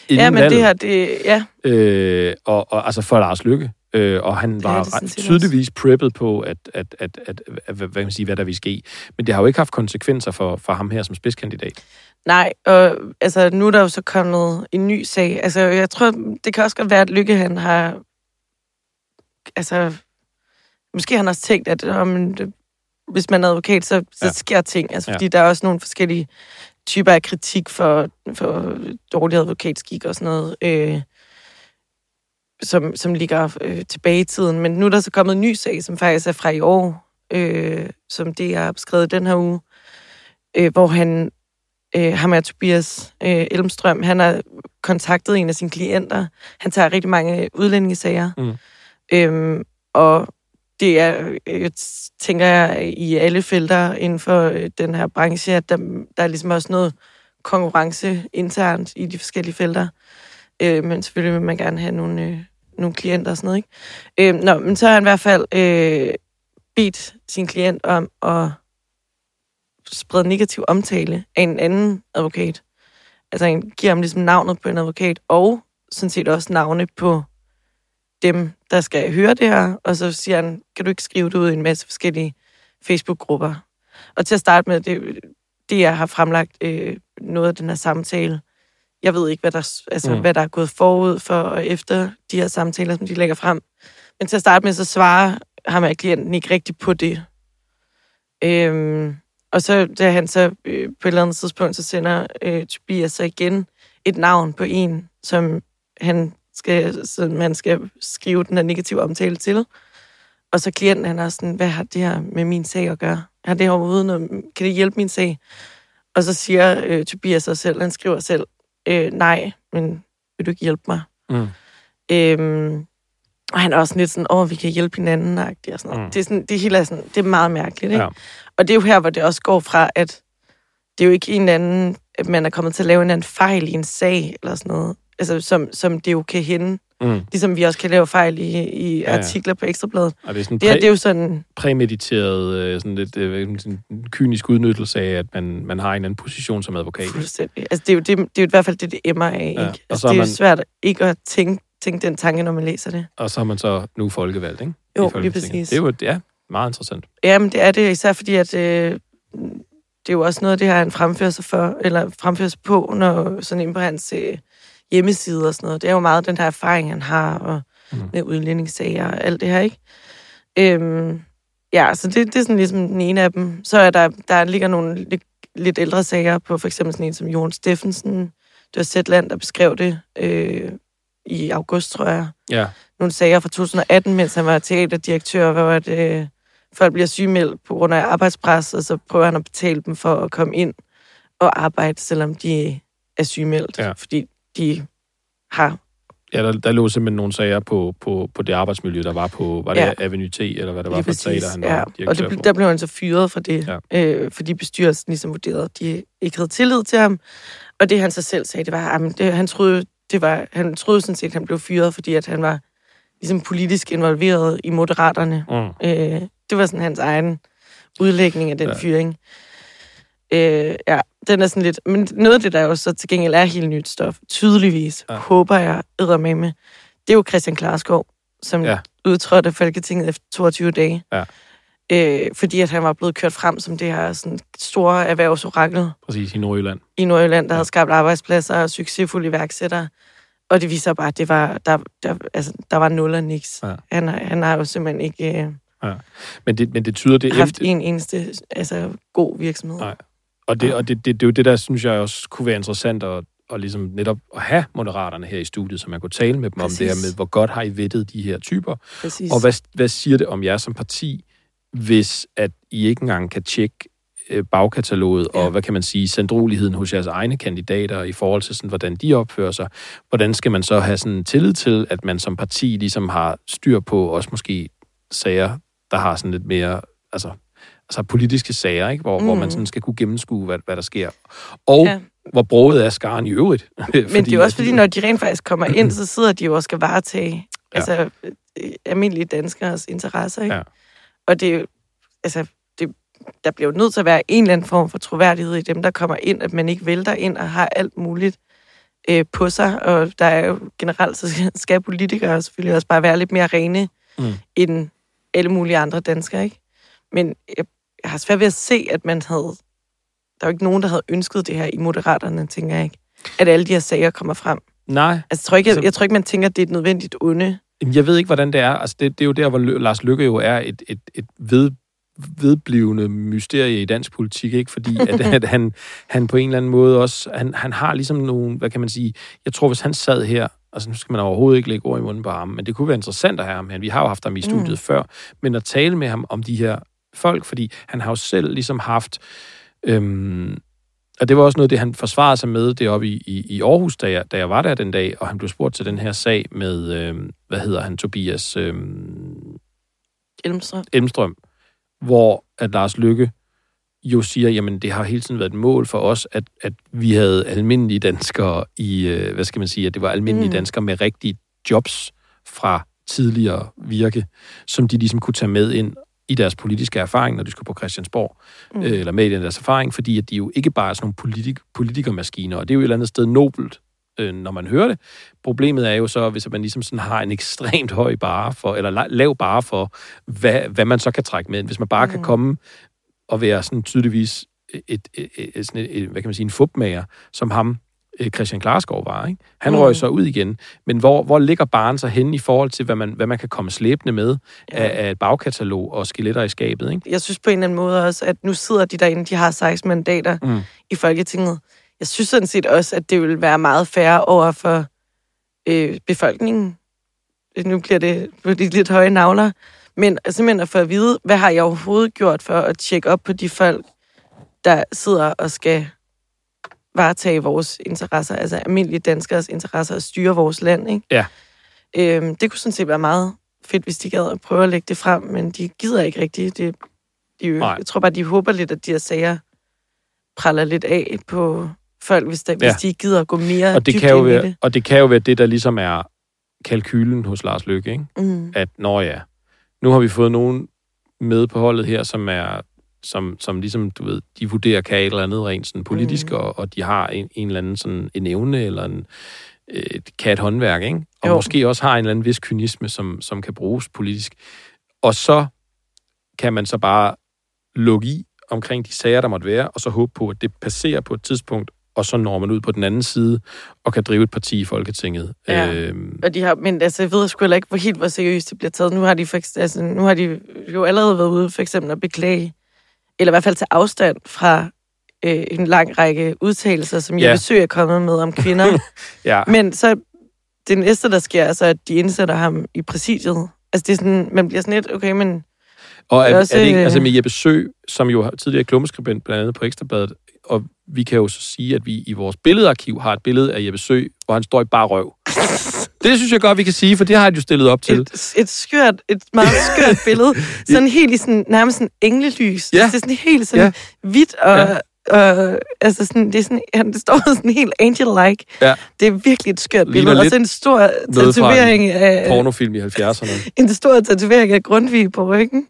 [SPEAKER 3] inden
[SPEAKER 2] Ja, men
[SPEAKER 3] valget.
[SPEAKER 2] det her, det, ja,
[SPEAKER 3] øh, og, og, altså for Lars Lykke. Øh, og han var
[SPEAKER 2] det set
[SPEAKER 3] tydeligvis preppet på, at, at, at, at, at, hvad, kan man sige, hvad der vil ske. Men det har jo ikke haft konsekvenser for, for ham her som spidskandidat.
[SPEAKER 2] Nej, og altså, nu er der jo så kommet en ny sag. Altså, jeg tror, det kan også godt være, at Lykke, han har... Altså, måske har han også tænkt, at om, hvis man er advokat, så, så
[SPEAKER 3] Ja.
[SPEAKER 2] sker ting. Altså,
[SPEAKER 3] Ja.
[SPEAKER 2] fordi der er også nogle forskellige typer af kritik for, for dårlig advokatskik og sådan noget, øh, som, som ligger øh, tilbage i tiden. Men nu er der så kommet en ny sag, som faktisk er fra i år, øh, som det er beskrevet den her uge, øh, hvor han øh, ham er Tobias øh, Elmstrøm, han har kontaktet en af sine klienter. Han tager rigtig mange udlændingesager.
[SPEAKER 3] Mm.
[SPEAKER 2] Øhm, og det er, øh, jeg tænker jeg, i alle felter inden for øh, den her branche, at der, der er ligesom også noget konkurrence internt i de forskellige felter. Øh, men selvfølgelig vil man gerne have nogle, øh, nogle klienter og sådan noget, ikke? Øh, nå, men så har han i hvert fald øh, bedt sin klient om at sprede negativ omtale af en anden advokat. Altså han giver ham ligesom navnet på en advokat, og sådan set også navne på dem, der skal høre det her. Og så siger han, kan du ikke skrive det ud i en masse forskellige Facebook-grupper? Og til at starte med, det, det jeg har fremlagt øh, noget af den her samtale. Jeg ved ikke, hvad der, altså,
[SPEAKER 3] Mm.
[SPEAKER 2] hvad der er gået forud for og efter de her samtaler, som de lægger frem. Men til at starte med, så svarer ham af klienten ikke rigtigt på det. Øhm, og så, da han så øh, på et eller andet tidspunkt, så sender øh, Tobias så igen et navn på en, som han skal, som man skal skrive den her negative omtale til. Og så klienten, han er sådan, hvad har det her med min sag at gøre? Har det overhovedet noget, kan det hjælpe min sag? Og så siger øh, Tobias sig selv, han skriver selv, øh, nej, men vil du ikke hjælpe mig?
[SPEAKER 3] Mm.
[SPEAKER 2] Øhm, og han er også lidt sådan, åh, vi kan hjælpe hinanden, og sådan noget.
[SPEAKER 3] Mm.
[SPEAKER 2] Det, er sådan, det hele er sådan, det er meget mærkeligt, ikke?
[SPEAKER 3] Ja.
[SPEAKER 2] Og det er jo her, hvor det også går fra, at det er jo ikke en anden, at man er kommet til at lave en anden fejl i en sag, eller sådan noget, altså, som, som det jo kan hende.
[SPEAKER 3] Mm.
[SPEAKER 2] Ligesom vi også kan lave fejl i, i
[SPEAKER 3] Ja,
[SPEAKER 2] ja, artikler på Ekstrabladet.
[SPEAKER 3] Og det er sådan
[SPEAKER 2] Det her, det er jo sådan,
[SPEAKER 3] præmediteret, øh, sådan lidt øh, sådan en kynisk udnyttelse af, at man, man har en anden position som advokat.
[SPEAKER 2] fuldstændig. Altså, det er jo, det, det er jo i hvert fald det, det emmer af, ikke?
[SPEAKER 3] Ja, og
[SPEAKER 2] Altså,
[SPEAKER 3] så
[SPEAKER 2] det er jo
[SPEAKER 3] man-
[SPEAKER 2] svært ikke at tænke, tænke den tanke, når man læser det.
[SPEAKER 3] Og så er man så nu folkevalgt, ikke?
[SPEAKER 2] Jo, lige præcis.
[SPEAKER 3] Det er jo ja, meget interessant.
[SPEAKER 2] Ja, men det er det især fordi, at øh, det er jo også noget det her, han fremfører sig for, eller fremfører sig på, når sådan inde på hans øh, hjemmeside og sådan noget. Det er jo meget den her erfaring, han har og
[SPEAKER 3] Mm.
[SPEAKER 2] med udlændingssager og alt det her, ikke? Øhm, ja, så det, det er sådan ligesom den ene af dem. Så er der, der ligger nogle lidt, lidt ældre sager på, for eksempel sådan en som Jon Steffensen. Det var Zetland, der beskrev det øh, i august, tror jeg
[SPEAKER 3] Ja,
[SPEAKER 2] nogle sager fra 2018, mens han var teaterdirektør, hvor at, øh, folk bliver sygemeldt på grund af arbejdspres, og så prøver han at betale dem for at komme ind og arbejde, selvom de er sygemeldt,
[SPEAKER 3] ja.
[SPEAKER 2] fordi de har...
[SPEAKER 3] ja der, der lå simpelthen nogle sager på, på, på det arbejdsmiljø, der var på, var det
[SPEAKER 2] Ja.
[SPEAKER 3] Avenue T, eller hvad det var
[SPEAKER 2] lige
[SPEAKER 3] for et teater, han var
[SPEAKER 2] ja. Og det, der blev han så fyret fra det,
[SPEAKER 3] Ja.
[SPEAKER 2] øh, fordi bestyrelsen ligesom vurderede, at de ikke havde tillid til ham. Og det han så selv sagde, det var, at det, han troede, det var, han troede sådan set, at han blev fyret, fordi at han var ligesom politisk involveret i moderaterne.
[SPEAKER 3] Mm.
[SPEAKER 2] Øh, det var sådan hans egen udlægning af den
[SPEAKER 3] ja.
[SPEAKER 2] fyring. Øh, ja, den er sådan lidt... Men noget af det, der jo så til gengæld er helt nyt stof, tydeligvis,
[SPEAKER 3] Ja.
[SPEAKER 2] ja. håber jeg, med med, det er jo Christian Klarskov, som
[SPEAKER 3] Ja.
[SPEAKER 2] ja. udtrådte Folketinget efter 22 dage.
[SPEAKER 3] Ja.
[SPEAKER 2] Øh, fordi at han var blevet kørt frem som det her sådan, store erhvervsorakel
[SPEAKER 3] Præcis, i Nordjylland.
[SPEAKER 2] i Nordjylland, der
[SPEAKER 3] Ja.
[SPEAKER 2] ja. havde skabt arbejdspladser og succesfulde iværksættere. Og det viser bare, at det var, der, der, altså, der var nul og niks.
[SPEAKER 3] Ja.
[SPEAKER 2] Ja. Han, han har jo simpelthen ikke øh,
[SPEAKER 3] Men det, men det tyder det...
[SPEAKER 2] haft en eneste altså, god virksomhed.
[SPEAKER 3] Nej. Og, det, og det, det, det er jo det, der synes jeg også kunne være interessant at, og ligesom netop at have moderaterne her i studiet, så man kunne tale med dem
[SPEAKER 2] Præcis.
[SPEAKER 3] om det her med, hvor godt har I vettet de her typer,
[SPEAKER 2] Præcis.
[SPEAKER 3] og hvad, hvad siger det om jer som parti, hvis at I ikke engang kan tjekke øh, bagkataloget. Ja. og hvad kan man sige, sandroligheden hos jeres egne kandidater i forhold til, sådan, hvordan de opfører sig. Hvordan skal man så have sådan tillid til, at man som parti ligesom har styr på også måske sager, der har sådan lidt mere, altså, altså politiske sager, ikke? Hvor, mm. hvor man
[SPEAKER 2] Mm.
[SPEAKER 3] sådan skal kunne gennemskue, hvad, hvad der sker. Og ja. Hvor broget er skaren i øvrigt. <laughs>
[SPEAKER 2] Men det er jo også fordi, når de rent faktisk kommer ind, <clears throat> så sidder de jo og skal varetage
[SPEAKER 3] Ja.
[SPEAKER 2] altså, øh, almindelige danskers interesser. Ikke?
[SPEAKER 3] Ja.
[SPEAKER 2] Og det er altså, det, der bliver jo nødt til at være en eller anden form for troværdighed i dem, der kommer ind, at man ikke vælter ind og har alt muligt øh, på sig. Og der er jo generelt, så skal- politikere selvfølgelig også bare være lidt mere rene
[SPEAKER 3] mm.
[SPEAKER 2] end alle mulige andre danskere. Ikke? Men jeg, jeg har svært ved at se, at man havde... Der er jo ikke nogen, der havde ønsket det her i Moderaterne, tænker jeg ikke. At alle de her sager kommer frem.
[SPEAKER 3] Nej,
[SPEAKER 2] Altså, jeg tror ikke,
[SPEAKER 3] Altså-
[SPEAKER 2] jeg, jeg tror ikke man tænker, at det er et nødvendigt onde.
[SPEAKER 3] Jamen, Jeg ved ikke, hvordan det er. Altså, det, det er jo der, hvor Lars Lykke jo er et, et, et ved, vedblivende mysterie i dansk politik, ikke? Fordi at, <laughs> at han, han på en eller anden måde også, han, han har ligesom nogle, hvad kan man sige, jeg tror, hvis han sad her, altså nu skal man overhovedet ikke lægge ord i munden på ham, men det kunne være interessant at have ham her. Vi har jo haft ham i studiet mm. før, men at tale med ham om de her folk, fordi han har jo selv ligesom haft, øhm, og det var også noget, det han forsvarede sig med deroppe i, i, i Aarhus, da jeg, da jeg var der den dag, og han blev spurgt til den her sag med, øhm, hvad hedder han, Tobias øhm,
[SPEAKER 2] Elmstrøm.
[SPEAKER 3] Elmstrøm, hvor at Lars Lykke jo siger, jamen det har hele tiden været et mål for os, at, at vi havde almindelige danskere i, øh, hvad skal man sige, at det var almindelige. Mm. danskere med rigtige jobs fra tidligere virke, som de ligesom kunne tage med ind i deres politiske erfaring, når de skulle på Christiansborg, mm. øh, eller med i deres erfaring, fordi at de jo ikke bare er sådan nogle politik, politikermaskiner, og det er jo et eller andet sted nobelt, øh, når man hører det. Problemet er jo så, hvis man ligesom sådan har en <laughs> ekstremt høj bare for, eller la- lav bare for, hvad, hvad man så kan trække med. Hvis man bare mm. kan komme og være sådan tydeligvis et, et, et, sådan et, et hvad kan man sige, en fupmager, som ham, Christian Klarskov var. Ikke? Han mm. Røg så ud igen. Men hvor, hvor ligger baren så henne i forhold til, hvad man, hvad man kan komme slæbende med ja. Af, af et bagkatalog og skeletter i skabet? Ikke?
[SPEAKER 2] Jeg synes på en eller anden måde også, at nu sidder de derinde, de har 16 mandater
[SPEAKER 3] Mm.
[SPEAKER 2] i Folketinget. Jeg synes sådan set også, at det vil være meget færre over for øh, befolkningen. Nu bliver det de lidt høje navler. Men simpelthen at få at vide, hvad har jeg overhovedet gjort for at tjekke op på de folk, der sidder og skal varetage vores interesser, altså almindelige danskers interesser og styre vores land, ikke?
[SPEAKER 3] Ja.
[SPEAKER 2] Øhm, det kunne sådan set være meget fedt, hvis de gad at prøve at lægge det frem, men de gider ikke rigtigt. Det, de,
[SPEAKER 3] Nej.
[SPEAKER 2] jeg tror bare, de håber lidt, at de her sager praller lidt af på folk, hvis, der,
[SPEAKER 3] Ja.
[SPEAKER 2] hvis de gider at gå mere
[SPEAKER 3] Og det,
[SPEAKER 2] dybt
[SPEAKER 3] kan jo være,
[SPEAKER 2] det.
[SPEAKER 3] og det kan jo være det, der ligesom er kalkylen hos Lars Løkke, ikke?
[SPEAKER 2] Mm.
[SPEAKER 3] at når ja, nu har vi fået nogen med på holdet her, som er som, som ligesom, du ved, de vurderer kan et eller andet rent sådan politisk, mm. og, og de har en, en eller anden sådan en evne, eller en, et, kan et håndværk, ikke? Og jo. Måske også har en eller anden vis kynisme, som, som kan bruges politisk. Og så kan man så bare lukke i omkring de sager, der måtte være, og så håbe på, at det passerer på et tidspunkt, og så når man ud på den anden side, og kan drive et parti i Folketinget.
[SPEAKER 2] Ja.
[SPEAKER 3] Øhm,
[SPEAKER 2] Og de har, men altså, jeg ved sgu heller ikke, hvor helt hvor seriøst det bliver taget. Nu har de, for, altså, nu har de jo allerede været ude for eksempel at beklage, eller i hvert fald tage afstand fra øh, en lang række udtalelser, som
[SPEAKER 3] Ja.
[SPEAKER 2] jeg besøg er kommet med om kvinder. <laughs>
[SPEAKER 3] ja.
[SPEAKER 2] men så det næste, der sker, er så, at de indsætter ham i præsidiet. Altså, det er sådan, man bliver sådan lidt, okay, men
[SPEAKER 3] Og er,
[SPEAKER 2] Det
[SPEAKER 3] er
[SPEAKER 2] også,
[SPEAKER 3] det ikke,
[SPEAKER 2] øh,
[SPEAKER 3] altså med Jeppe Sø, som jo tidligere klummeskribent blandt andet på Ekstrabladet, og vi kan jo så sige, at vi i vores billedarkiv har et billede af Jeppe Sø, hvor han står i bare røv. Det synes jeg godt, vi kan sige, for det har han jo stillet op til.
[SPEAKER 2] et, et skørt, et meget skørt <laughs> billede. Sådan helt i sådan, nærmest sådan englelys.
[SPEAKER 3] Ja.
[SPEAKER 2] Altså, det er sådan helt sådan
[SPEAKER 3] Ja.
[SPEAKER 2] hvidt, og,
[SPEAKER 3] Ja.
[SPEAKER 2] og altså sådan, det, er sådan, han, det står <laughs> sådan helt angel-like.
[SPEAKER 3] Ja.
[SPEAKER 2] Det er virkelig et skørt
[SPEAKER 3] Ligner
[SPEAKER 2] billede. Og så en stor
[SPEAKER 3] fra en
[SPEAKER 2] tatovering af,
[SPEAKER 3] Pornofilm i 70'erne. <laughs>
[SPEAKER 2] en stor tatovering af Grundtvig på ryggen.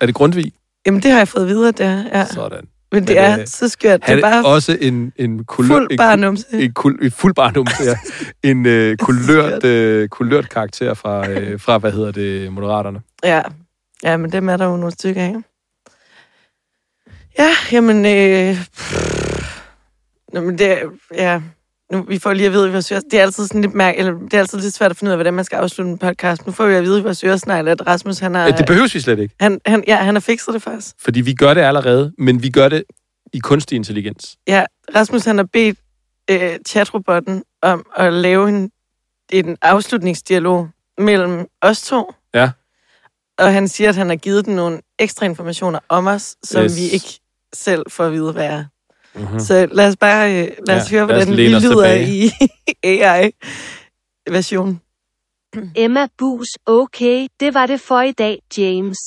[SPEAKER 3] Er det Grundtvig?
[SPEAKER 2] Jamen, det har jeg fået videre, det er. Ja.
[SPEAKER 3] Sådan.
[SPEAKER 2] Men det
[SPEAKER 3] Men,
[SPEAKER 2] er
[SPEAKER 3] øh,
[SPEAKER 2] så skørt. Det er bare
[SPEAKER 3] også en, en kulør...
[SPEAKER 2] fuld
[SPEAKER 3] en,
[SPEAKER 2] barnumse.
[SPEAKER 3] en, kul, en fuld barnumse, <laughs> ja. En øh, kulørt, øh, kulørt karakter fra, øh, fra, hvad hedder det, Moderaterne.
[SPEAKER 2] Ja. ja, men dem er der jo nogle stykker af. Ja, jamen... Øh, pff, Nå, men det, er- ja, nu, vi får lige at vide, hvad Det er altid sådan lidt mærke, eller det er altid lidt svært at finde ud af, hvordan man skal afslutte en podcast. Nu får vi at vide, hvad Søresnegl, at Rasmus, han har,
[SPEAKER 3] Øh, Det behøves vi slet ikke,
[SPEAKER 2] han, han, ja, han har fikset det faktisk.
[SPEAKER 3] fordi vi gør det allerede, men vi gør det i kunstig intelligens.
[SPEAKER 2] Ja, Rasmus, han har bedt øh, chatrobotten om at lave en, en afslutningsdialog mellem os to.
[SPEAKER 3] Ja.
[SPEAKER 2] Og han siger, at han har givet den nogle ekstra informationer om os, som
[SPEAKER 3] yes.
[SPEAKER 2] vi ikke selv får at vide, hvad er.
[SPEAKER 3] Mm-hmm.
[SPEAKER 2] Så lad os bare øh, lad os
[SPEAKER 3] Ja,
[SPEAKER 2] høre,
[SPEAKER 3] lad os
[SPEAKER 2] hvordan
[SPEAKER 3] os
[SPEAKER 2] lyder
[SPEAKER 3] tilbage.
[SPEAKER 2] i <laughs> AI-version.
[SPEAKER 7] Emma Bus, okay, det var det for i dag, James.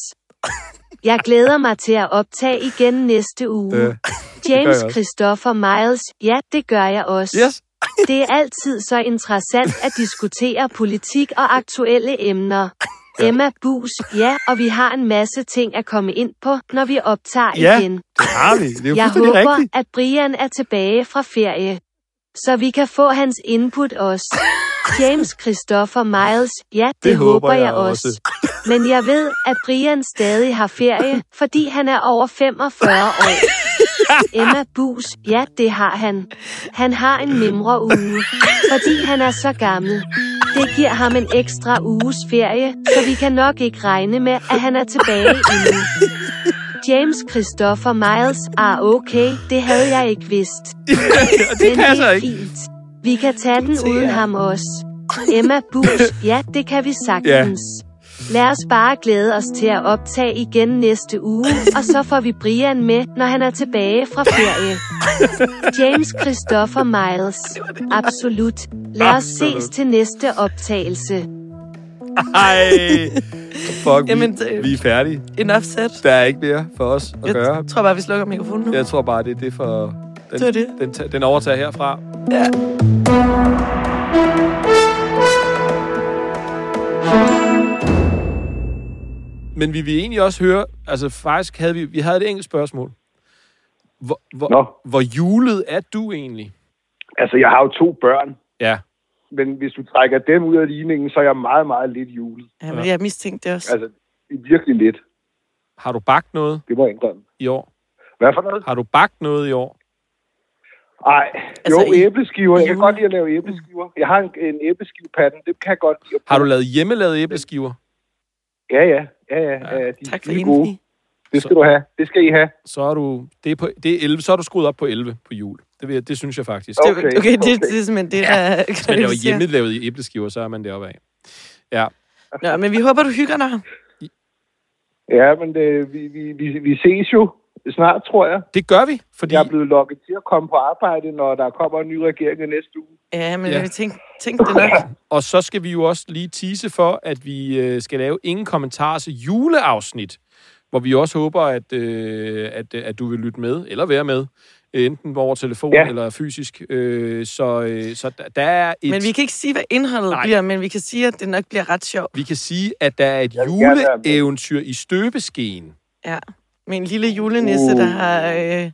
[SPEAKER 7] Jeg glæder mig til at optage igen næste uge.
[SPEAKER 3] Øh,
[SPEAKER 7] James. Christopher Miles, ja, det gør jeg også.
[SPEAKER 3] yes.
[SPEAKER 7] Det er altid så interessant at diskutere politik og aktuelle emner. Emma Bus, ja, og vi har en masse ting at komme ind på, når vi optager
[SPEAKER 3] Ja,
[SPEAKER 7] igen.
[SPEAKER 3] Det har vi. Det er jo
[SPEAKER 7] Jeg håber,
[SPEAKER 3] rigtigt.
[SPEAKER 7] at Brian er tilbage fra ferie, så vi kan få hans input også. <laughs> James Christopher Miles, ja, det, det håber jeg også. Men jeg ved, at Brian stadig har ferie, fordi han er over 45 år. <laughs> Emma Bus, ja, det har han. Han har en mindre uge, fordi han er så gammel. Det giver ham en ekstra uges ferie, så vi kan nok ikke regne med, at han er tilbage endnu. James Christopher Miles, ah okay, det havde jeg ikke vidst. <laughs>
[SPEAKER 3] Det
[SPEAKER 7] Men
[SPEAKER 3] passer
[SPEAKER 7] det er
[SPEAKER 3] ikke.
[SPEAKER 7] fint. Vi kan tage den uden ham også. Emma Bus, ja, det kan vi sagtens. Lad os bare glæde os til at optage igen næste uge, og så får vi Brian med, når han er tilbage fra ferie. James Christopher Miles. Absolut. Lad os ses til næste optagelse.
[SPEAKER 3] Ej. Fuck, vi,
[SPEAKER 2] Jamen, det-
[SPEAKER 3] vi er færdige.
[SPEAKER 2] En offset.
[SPEAKER 3] Der er ikke mere for os at
[SPEAKER 2] Jeg
[SPEAKER 3] gøre.
[SPEAKER 2] tror bare, vi slukker mikrofonen nu.
[SPEAKER 3] Jeg tror bare, det er det for... Den,
[SPEAKER 2] Det er det.
[SPEAKER 3] Den, den overtager herfra.
[SPEAKER 2] Ja.
[SPEAKER 3] Men vi vil egentlig også høre... Altså, faktisk havde vi... Vi havde et enkelt spørgsmål. Hvor, hvor,
[SPEAKER 1] Nå.
[SPEAKER 3] hvor julet er du egentlig?
[SPEAKER 1] Altså, jeg har jo to børn,
[SPEAKER 3] Ja.
[SPEAKER 1] men hvis du trækker dem ud af ligningen, så er jeg meget, meget lidt julet.
[SPEAKER 2] ja, men jeg mistænkte det også.
[SPEAKER 1] Altså, virkelig lidt.
[SPEAKER 3] Har du bagt noget
[SPEAKER 1] Det må jeg indrømme.
[SPEAKER 3] i år?
[SPEAKER 1] Hvad for noget?
[SPEAKER 3] Har du bagt noget i år?
[SPEAKER 1] Ej,
[SPEAKER 2] Altså,
[SPEAKER 1] jo,
[SPEAKER 2] i-
[SPEAKER 1] æbleskiver. Jeg kan godt lide at lave æbleskiver. Jeg har en, en æbleskivepande. Det kan jeg godt lide. at
[SPEAKER 3] Har du lavet hjemmelavede æbleskiver?
[SPEAKER 1] Ja, ja. Ja, ja. ja, ja. De
[SPEAKER 2] tak for
[SPEAKER 1] er skide gode. Det skal du have. Det skal I have.
[SPEAKER 3] Så er du... Det er, på, det er 11, så er du skruet op på 11 på jul. Det, vil, jeg- det synes jeg faktisk.
[SPEAKER 1] Okay,
[SPEAKER 2] Det, okay, det,
[SPEAKER 1] okay.
[SPEAKER 2] det er simpelthen det, der
[SPEAKER 3] Hvis man laver hjemmelavede æbleskiver, så er man deroppe af. Ja.
[SPEAKER 2] Nå, men vi håber, du hygger dig.
[SPEAKER 1] Ja, men det, vi, vi, vi, vi ses jo snart, tror jeg.
[SPEAKER 3] Det gør vi, fordi...
[SPEAKER 1] Jeg er blevet lukket til at komme på arbejde, når der kommer en ny regering i næste uge.
[SPEAKER 2] Ja, men
[SPEAKER 3] Ja.
[SPEAKER 2] vi tænkte, tænkte det nok. <laughs>
[SPEAKER 3] Og så skal vi jo også lige tease for, at vi øh, skal lave ingen kommentarers juleafsnit, hvor vi også håber, at, øh, at, at du vil lytte med, eller være med, enten over telefon ja. Eller fysisk. Øh, så øh, så der, der er et...
[SPEAKER 2] Men vi kan ikke sige, hvad indholdet
[SPEAKER 3] Nej.
[SPEAKER 2] Bliver, men vi kan sige, at det nok bliver ret sjovt.
[SPEAKER 3] vi kan sige, at der er et
[SPEAKER 1] Jeg
[SPEAKER 3] juleeventyr i støbeskeen.
[SPEAKER 2] Ja. Med en lille julenisse,
[SPEAKER 1] Uh.
[SPEAKER 2] der har, øh,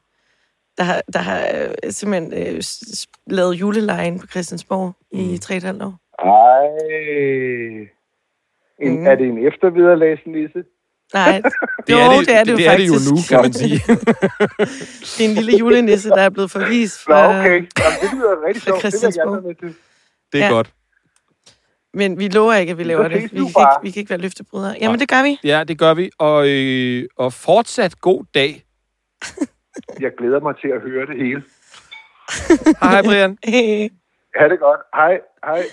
[SPEAKER 2] der har, der har øh, simpelthen øh, lavet julelejen på Christiansborg mm. i tre og et halvt år.
[SPEAKER 1] Ej. En,
[SPEAKER 2] Mm.
[SPEAKER 1] Er det en eftervederlagsnisse?
[SPEAKER 2] Nej, <laughs>
[SPEAKER 3] Det
[SPEAKER 2] jo,
[SPEAKER 3] er det,
[SPEAKER 2] det er det, jo
[SPEAKER 3] det, er det jo nu, kan man sige. <laughs>
[SPEAKER 2] Det er en lille julenisse, der er blevet forvist
[SPEAKER 1] Nå,
[SPEAKER 2] fra...
[SPEAKER 1] okay. Jamen, det lyder rigtig sjovt. Det vil jeg gerne
[SPEAKER 2] Christiansborg.
[SPEAKER 1] være med til.
[SPEAKER 3] Det er. Ja. godt.
[SPEAKER 2] Men vi lover ikke, at vi laver det. Vi kan, ikke, vi kan ikke være løftebrydere. Jamen, det gør vi.
[SPEAKER 3] Ja, det gør vi. Og, øh, og fortsat god dag. <laughs>
[SPEAKER 1] Jeg glæder mig til at høre det hele.
[SPEAKER 3] Hej, hej Brian.
[SPEAKER 2] Hey. <laughs>
[SPEAKER 1] Ha' det godt. Hej. Hej.